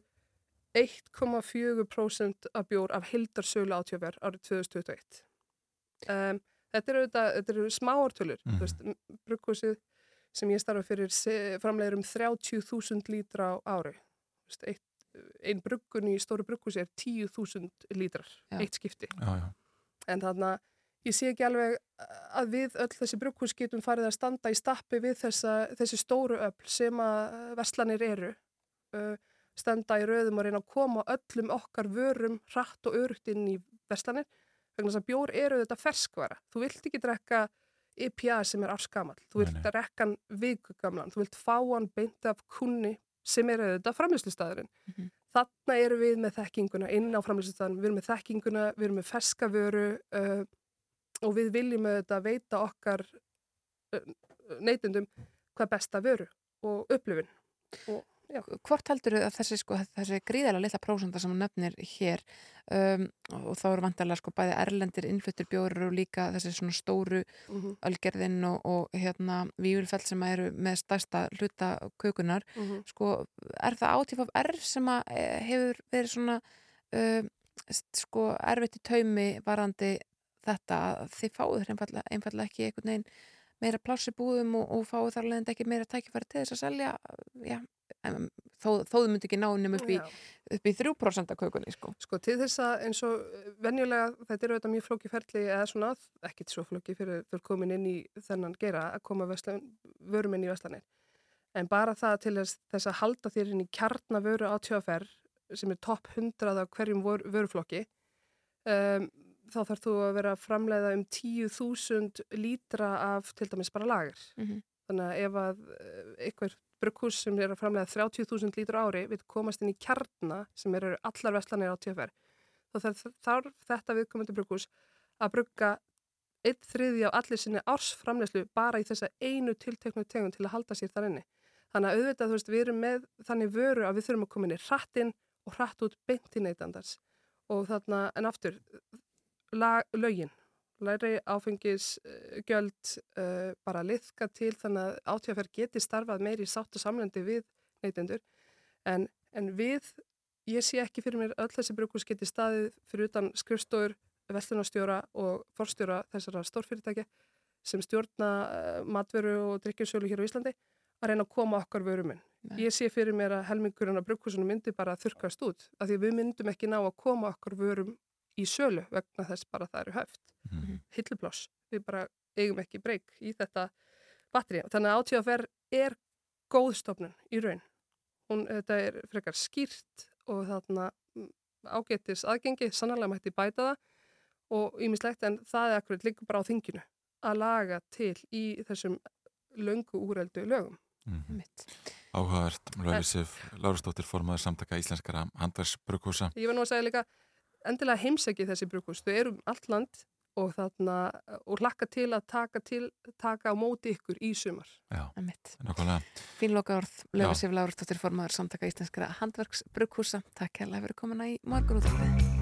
1,4% af bjór af hildarsölu átjöfer árið 2021. Um, þetta eru, þetta, þetta eru smáartölur, mm. Veist, brukkúsið sem ég starfa fyrir framleiðir um 30.000 lítra á ári. Eitt, ein bruggun í stóru brukkúsi er 10.000 lítrar, Já. eitt skipti. Já, já. En þannig að ég sé ekki alveg að við öll þessi brugghús getum farið að standa í stappi við þessa, þessi stóru öll sem að verslanir eru. Uh, standa í röðum og reyna að koma öllum okkar vörum hratt og örugt inn í verslanir. Vegna þess að bjór eru þetta ferskvara. Þú vilt ekki drekka IPA sem er árskamall. Þú vilt drekka hann vikugamlan. Þú vilt fá hann beint af kunni sem er þetta framlýslustæðurinn. Mhm. Þarna eru við með þekkinguna inn á framlýslustæðurinn. Við erum með þekkinguna, við erum með ferska vöru uh, og við viljum auðvitað veita okkar uh, neytendum hvað besta vöru og upplifun. Og. Hvort heldur að þessi, sko, þessi gríðarlega litla prósenda sem hún nefnir hér um, og þá eru vantarlega sko bæði erlendir innfluttir bjórir og líka þessi svona stóru Mhm. ölgerðin og, og hérna víulfell sem eru með stærsta hluta kökunar Mhm. sko er það átíf af R sem að eh, hefur verið svona um, sko erfitt í taumi varandi þetta að þið fáið einfallega, einfallega ekki einhvern veginn meira pláss í búðum og, og fáið þar alveg ekki meira tækifæri til þess að selja já, þó, þó þau myndi ekki ná nefnum upp, í- upp í 3% af kökunni sko. Sko til þess að eins og eh, venjulega þetta eru þetta mjög flóki ferli eða svona ekkit svo flóki fyrir, fyrir komin inn í þennan gera að koma vörum inn í veslanir. En bara það til þess, þess að halda þér inn í kjarnavöru á tjófer sem er topp 100 af hverjum vor, vöruflokki um, þá þarf þú að vera að framleiða um 10.000 lítra af til dæmis bara lager. Mhm. Þannig að ef að eh, brugghús sem er að framlega 30.000 lítur ári vil komast inn í kjarna sem eru allar veslanir á TFR þá þarf, þetta viðkomandi brugghús að brugga einn þriði á allir sinni ársframlegslu bara í þessa einu tilteknu tegund til að halda sér þar inni. Þannig að auðvitað, þú veist, við erum með þannig vöru að við þurfum að koma inn í hratt inn og hratt út beint í neytandars. Og þarna, en aftur, lag, lögin, læri áfengisgjöld uh, bara liðka til þannig að átíðaferð geti starfað meiri sátt og samlendi við neytendur. En, en við, ég sé ekki fyrir mér öll þessi brukus geti staðið fyrir utan skrifstóður, vestlunarstjóra og forstjóra þessara stórfyrirtækja sem stjórna uh, matveru og drikkjusölu hér á Íslandi að reyna að koma okkar vörum inn. Nei. Ég sé fyrir mér að helmingurinn af brugghúsunum myndi bara þurkast út af því við myndum ekki ná að koma okkar vörum í sölu vegna þess bara að það eru höft. Mhm. Hilluploss. Við bara eigum ekki breyk í þetta batteri. Þannig að átíðaferð er góð stofnun í raun. Hún, þetta er frekar skýrt og þarna mm, ágetis aðgengi, sannlega mætti bæta það og ýmislegt en það er akkurat líka bara á þinginu að laga til í þessum löngu úreldu lögum. Mhm. Mitt. Áhugavert, Lauri Sif, Lárusdóttir formaður samtaka íslenskara handverksbrukkúsa. Ég var nú að segja líka endilega heimsæki þessi brúkús. Þau eru um allt land og þarna og hlakka til að taka, til, taka á móti ykkur í sumar. Já, Einmitt. nákvæmlega. Fínloka orð, Já. Löfasif Láruðsdóttir formaður samtaka íslenskra handverks brugghúsa. Takk hérlega fyrir komuna í morgun útvarpið. Heim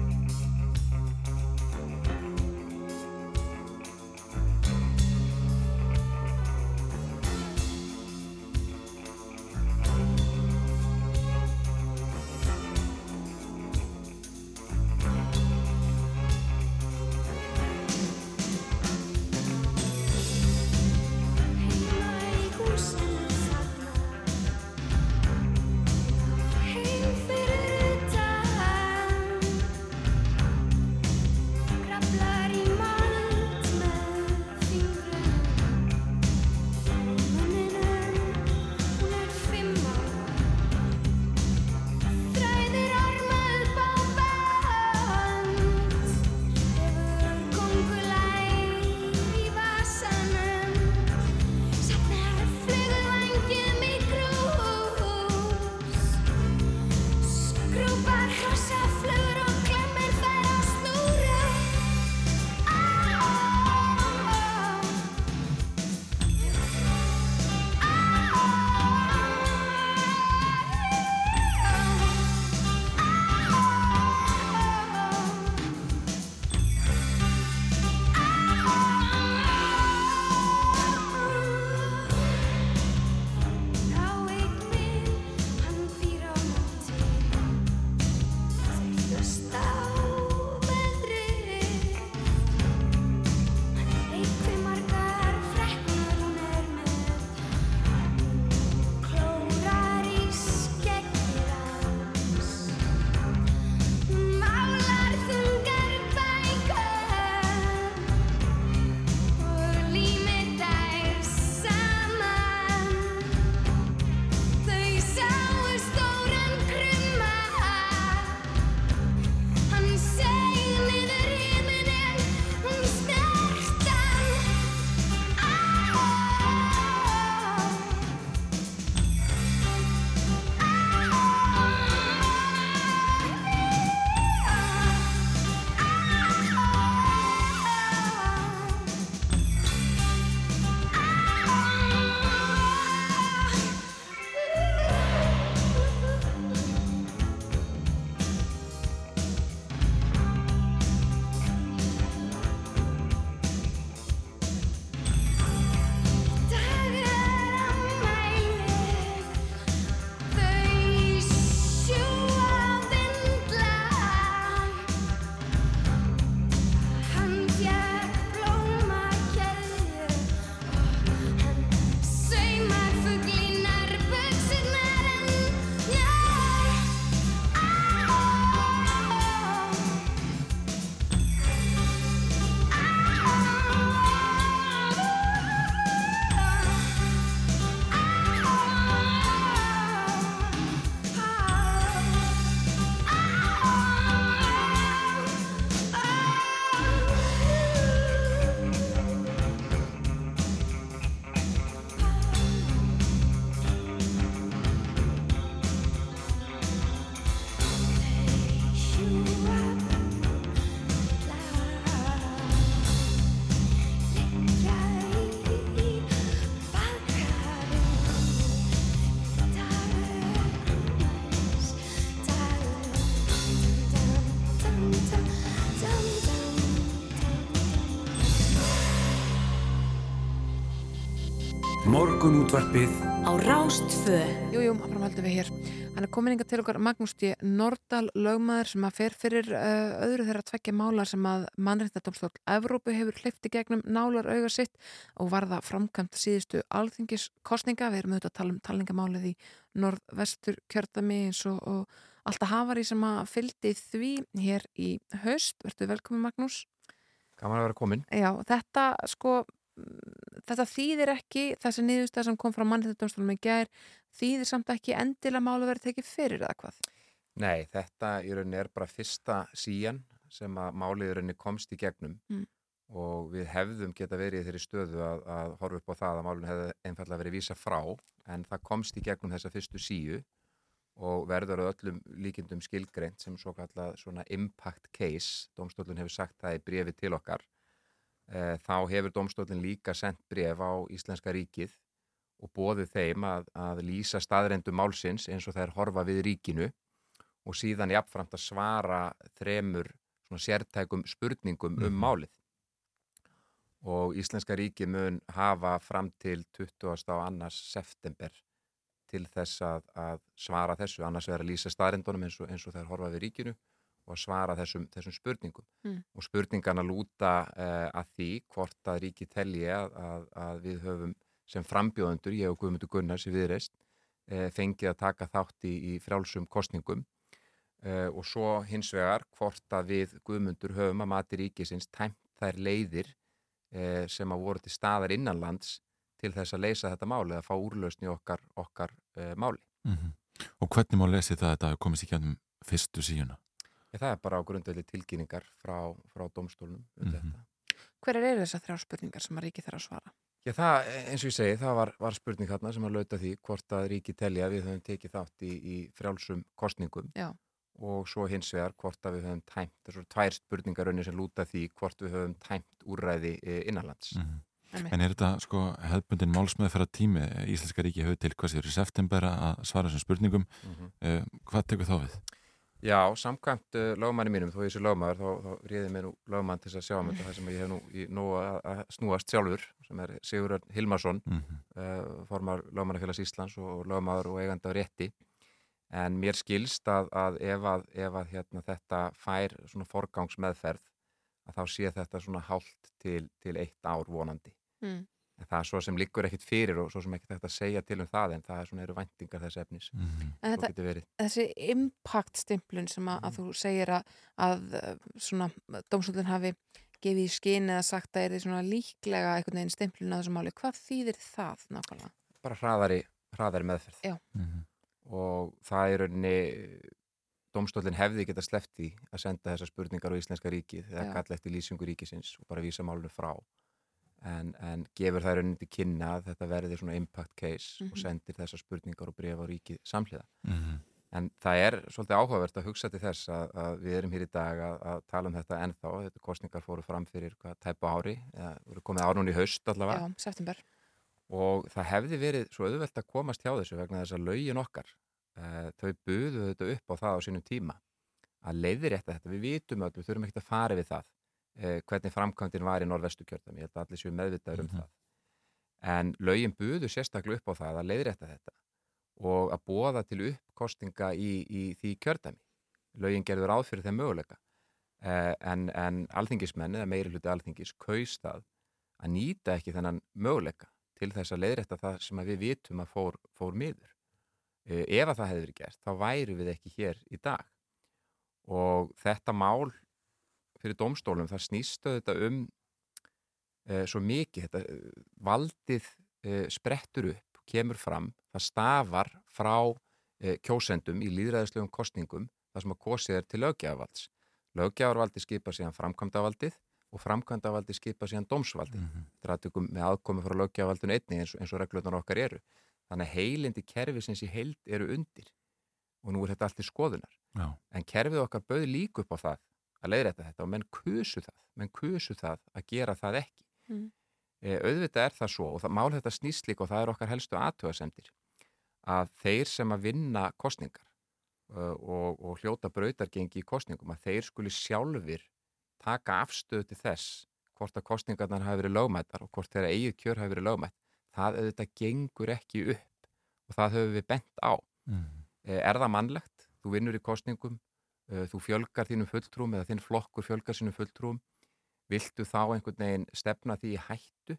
Morgun útvarpið á Rástfö. Jújú, áfram höldum við hér. Hann er komin inga til okkar Magnús D. Nordal lögmaður sem að fer fyrir uh, öðru þeirra tveggja mála sem að mannréttadómstóll Evrópu hefur hleyft í gegnum nálar auga sitt og varða framkvæmt síðustu alþingiskostninga. Við erum auðvitað að tala um talningamálið í norðvestur kjördami eins og, og alltaf hafari sem að fyldi því hér í haust. Vertu velkomin Magnús. Gaman að vera komin. Já, þetta sko þetta þýðir ekki þessi niðurstað sem kom frá mannréttadómstólum í gær þýðir samt ekki endilega málu verið tekið fyrir eða hvað? Nei, þetta í rauninni er bara fyrsta síjan sem að málið í rauninni komst í gegnum Mm. og við hefðum geta verið í þeirri stöðu að, að horfa upp á það að málun hefði einfallega verið vísa frá en það komst í gegnum þessa fyrstu síju og verður öllum líkindum skilgreint sem svo kallað svona impact case, domstólun hefur sagt það í brefi til okkar þá hefur domstólinn líka sendt bref á Íslenska ríkið og bóðið þeim að, að lýsa staðrendum málsins eins og þær horfa við ríkinu og síðan jafnframt að svara þremur svona sértækum spurningum um Mhm. málið og Íslenska ríkið mun hafa fram til 20. á annars september til þess að, að svara þessu, annars vera að lýsa staðrendunum eins og, eins og þær horfa við ríkinu og að svara þessum, þessum spurningum Mm. og spurningarna lúta uh, að því hvort að ríki telji að, að, að við höfum sem frambjóðendur, ég og Guðmundur Gunnars í viðreist, uh, fengið að taka þátt í, í frjálsum kostningum uh, og svo hins vegar hvort að við Guðmundur höfum að mati ríkisins tæmt þær leiðir uh, sem að voru til staðar innanlands til þess að leysa þetta máli eða fá úrlausni í okkar, okkar uh, máli. Mhm. Og hvernig má lesi það að þetta komist í kjænum fyrstu síuna? Ég, það er bara á grundvelli tilkynningar frá, frá domstólnum um Mhm. þetta. Hverjar eru þessar þrjá spurningar sem að ríki þarf að svara? Já, það, eins og ég segi, það var, var spurning þarna sem að lauta því hvort að ríki telja að við höfum tekið þátt í, í frjálsum kostningum Já. og svo hins vegar hvort að við höfum tæmt, þessar tvær spurningarunni sem lúta því hvort við höfum tæmt úrræði eh, innanlands. Mhm. Einmitt. En er þetta sko hefðbundin málsmeðferða tími Íslenska ríki hefur til hvað sér í september að svara þessum spurningum Mhm. uh, hvað tekur þá við? Já, samkvæmt uh, lögmanni mínum, þó ég sé lögmaður, þá, þá réði mér nú lögmann til þess að sjá um þetta, það sem ég hef nú, í, nú að, snúast sjálfur, sem er Sigurður Hilmarsson, Mhm. uh, formar lögmannafélags Íslands og lögmaður og eigandi á rétti. En mér skilst að, að ef að, ef að hérna, þetta fær svona forgangsmeðferð, að þá sé þetta svona hálft til, til eitt ár vonandi. Mm. En það er svo sem liggur ekkit fyrir og svo sem ekkit þetta að segja til um það, en það er svona eru væntingar þess efnis. En Svo þetta- getur verið. Þessi impact stimplun sem að, að þú segir að, að uh, svona dómsvöldin hafi gefið í skinn eða sagt að er þið svona líklega einhvern veginn stimplun að þessu máli. Hvað þýðir það nákvæmlega? bara hraðari, hraðari meðferð Já. Mhm. og það er rauninni domstólinn hefði geta sleppt í að senda þessar spurningar á Íslenska ríkið eða Já. kalla eftir lýsingu ríkisins og bara vísa málunum frá en, en gefur það rauninni til kynna að þetta verði svona impact case og Mhm. sendir þessar spurningar og brefa á ríkið samhliða Mhm. en það er svolítið áhugavert að hugsa til þess að, að við erum hér í dag að, að tala um þetta ennþá, þetta kostningar fóru fram fyrir hvað, tæpa ári, eða voru komið árun í haust allavega Já, september. og það hefði verið svo auðvelt að komast hjá þessu vegna þess að lögin okkar uh, þau buðu þetta upp á það á sínum tíma að leiðirétta þetta, við vitum öll, við þurfum ekki að fara við það hvernig framkvæmdin var í norðvestu kjörðum, ég held að allir séu meðvitaður um það. En lögin buðu sérstaklega upp á það að leiðirétta þetta og að bóða til uppkostinga í, í því kjördæmi. Lögin gerður ráð fyrir þeim möguleika. Uh, en, en alþingismenn eða meiri hluti alþingis kaust það að nýta ekki þennan möguleika til þess að leiðrætta það sem að við vitum að fór, fór miður. Uh, ef að það verið gert, þá væri við ekki hér í dag. Og þetta mál fyrir domstólum, það snýstu þetta um uh, svo mikið, þetta uh, valdið uh, sprettur upp, kemur fram, það stafar frá uh, kjósendum í líðræðislegum kostningum, það sem að kosið er til löggjafavalds. Löggjafarvaldi skipa síðan framkvæmdavaldið og framkvæmdavaldi skipa síðan dómsvaldi. Mhm. Þetta er aðtökum með aðkomi frá löggjafarvaldinu einni eins eins og reglurnar okkar eru. Þannig að heilindi kerfi sem sé heild eru undir og nú er þetta allt í skoðunar. Já. En kerfið okkar bauð líka upp á það að leiðrætta þetta og menn kusu það, menn kusu það að gera það ekki. Mm. E, auðvitað er það svo og það, mál þetta snýst líka og það er okkar helstu aðtöðasemdir að þeir sem að vinna kostningar uh, og, og hljóta brautargengi í kostningum að þeir skuli sjálfur taka afstöðu til þess hvort að kostningarnar hafi verið lögmættar og hvort þeirra eigið kjör hafi verið lögmætt það auðvitað gengur ekki upp og það höfum við bent á Mhm. Eh, er það mannlegt, þú vinnur í kostningum þú fjölgar þínum fulltrúum eða þinn flokkur fjölgar sínum fulltrúum. Viltu þá einhvern veginn stefna því í hættu?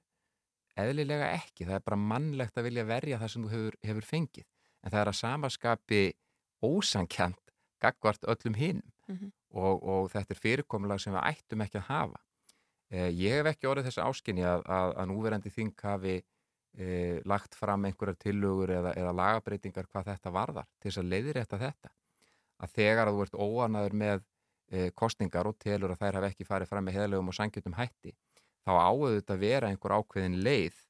Eðlilega ekki, það er bara mannlegt að vilja verja það sem þú hefur, hefur fengið. En það er að samaskapi ósankjant gagvart öllum hinum. Mhm. og, og þetta er fyrirkomulag sem við ættum ekki að hafa. Eh, ég hef ekki orðið þessi áskinni að, að, að núverandi þing hafi eh, lagt fram einhverjar tillögur eða, eða lagabreitingar hvað þetta varðar til þess að leiðrétta þetta að þegar að þú ert óanaður með eh, kostningar og telur að þær hafi ekki farið fram með heðlegum og sangjöndum hætti þá áður þetta að vera einhver ákveðin leið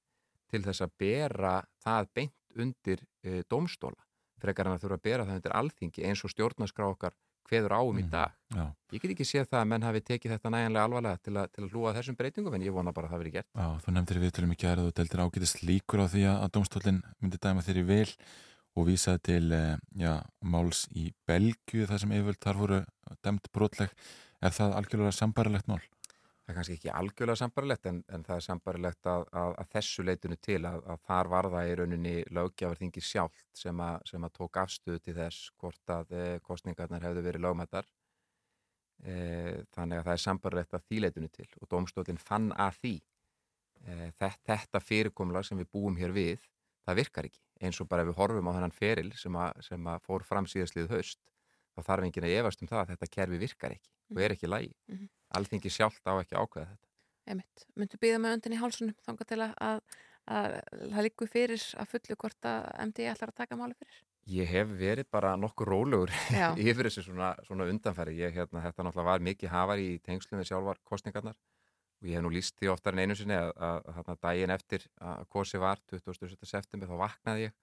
til þess að bera það beint undir e, dómstóla frekar en að þurfa að bera það undir alþingi eins og stjórnarskrá okkar hveður áum í dag. já. ég get ekki séð það að menn hafi tekið þetta næjanlega alvarlega til, a, til að hlúa að þessum breytingum en ég vona bara að það veri gert. Já, þú nefndir við tölum ekki að þú deltir ágætist líkur á því að domstólinn myndi dæma þeirri vil og vísaði til eh, já, máls í Belgiu þar sem yfirvöld þar voru dæmt brotleg. Er það algjörlega sambarilegt mál? það er kannski ekki algjörlega sambarilegt en, en það er sambarilegt að, að, að þessu leitinu til að, að þar var það í rauninni lögjafarþingi sjálft sem, sem að tók afstöðu til þess hvort að e, kostningarnar hefðu verið lögmættar e, þannig að það er sambarilegt að því leitinu til og domstólinn fann að því e, þetta, þetta fyrirkomlag sem við búum hér við það virkar ekki eins og bara ef við horfum á þennan feril sem að, sem að fór fram síðastlið haust þá þarf enginn að efast um það að þetta kerfi virkar ekki og er ekki lægi. Mm -hmm. Alþingi sjálft á ekki ákveða þetta. Einmitt. Myndu býða með öndin í hálsunum þángar til að það líku fyrir að fullu hvort að MD ætlar að taka máli fyrir? Ég hef verið bara nokkur rólegur yfir þessu svona, svona undanfæri. Ég, hérna, þetta náttúrulega var mikið hafar í tengslum við sjálfar kostningarnar og ég hef nú líst því oftar en einu sinni að, að daginn eftir að kosi var 27. september þá vaknaði ég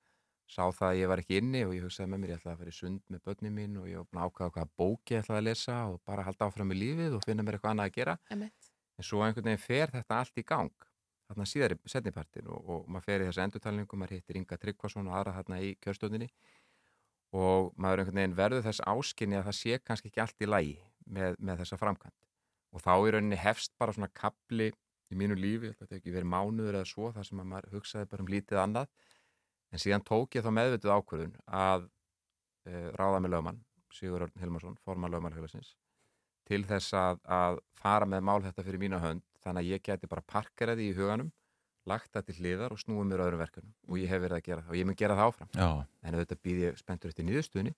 sá það að ég var ekki inni og ég hugsaði með mér ég ætlaði að fara í sund með börnum mín og ég að ákvæða hvaða bóki ég ætlaði að lesa og bara halda áfram í lífið og finna mér eitthvað annað að gera Emmeit. en svo einhvern veginn fer þetta allt í gang þarna síðar í setnipartin og, og maður fer í þessu endurtalningu, maður hittir Inga Tryggvason og aðra þarna í kjörstöndinni og maður einhvern veginn verður þess áskinni að það sé kannski ekki allt í lægi með, með þessa framkvæmt og þá í rauninni hefst bara svona kapli í mínu lífi, þetta hefur ekki verið mánuður eða svo þar sem maður hugsaði bara um lítið annað En síðan tók ég þá meðvituð ákvörðun að uh, ráða með lögmann, Sigur Örn Hilmarsson, forman lögmannhjólasins, til þess að, að fara með mál þetta fyrir mína hönd, þannig að ég geti bara parkeraði í huganum, lagt það til hliðar og snúið mér öðrum verkunum. Og ég hef verið að gera það og ég mun gera það áfram. Já. En auðvitað býð ég spenntur eftir nýðustuðni.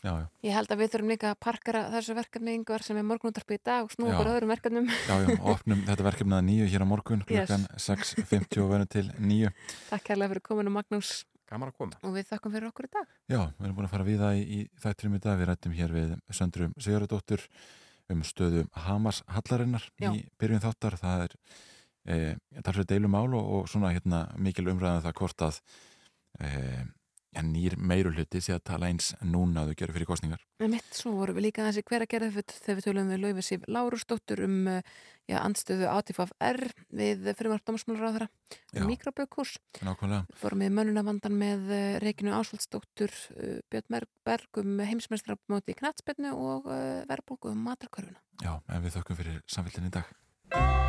Já, já. Ég held að við þurfum líka að parkera þessu verkefni yngvar sem er morgunúndarpi í dag og snúa bara öðrum verkefnum. Já, já, opnum þetta verkefni að nýju hér á morgun klukkan yes. 6.50 og verðum til nýju. Takk kærlega fyrir kominu Magnús. Gaman að koma. Og við þakkum fyrir okkur í dag. Já, við erum búin að fara við það í, í þætturum í dag. Við rættum hér við Söndrum Sigurðardóttur um stöðu Hamas Hallarinnar já. í byrjun þáttar. Það er, e, það er deilumál og, og svona hérna, mikil umræðan um það hvort að e, en nýr meirulhutti sé að tala eins núna að þau gerur fyrir kostningar. Með mitt svo vorum við líka þessi hver að gera þegar við tölum við Laufið Sif Lárusdóttur um já, andstöðu Átifaf R við fyrirmart dómsmálaráðara um mikrobökkurs. Nákvæmlega. Fórum við mönunavandan með Reykjunu Ásvaldsdóttur Björn Berg um heimsmestrapmóti í knatspennu og verðbólku um matarkörfuna. Já, en við þökkum fyrir samfélginni í dag.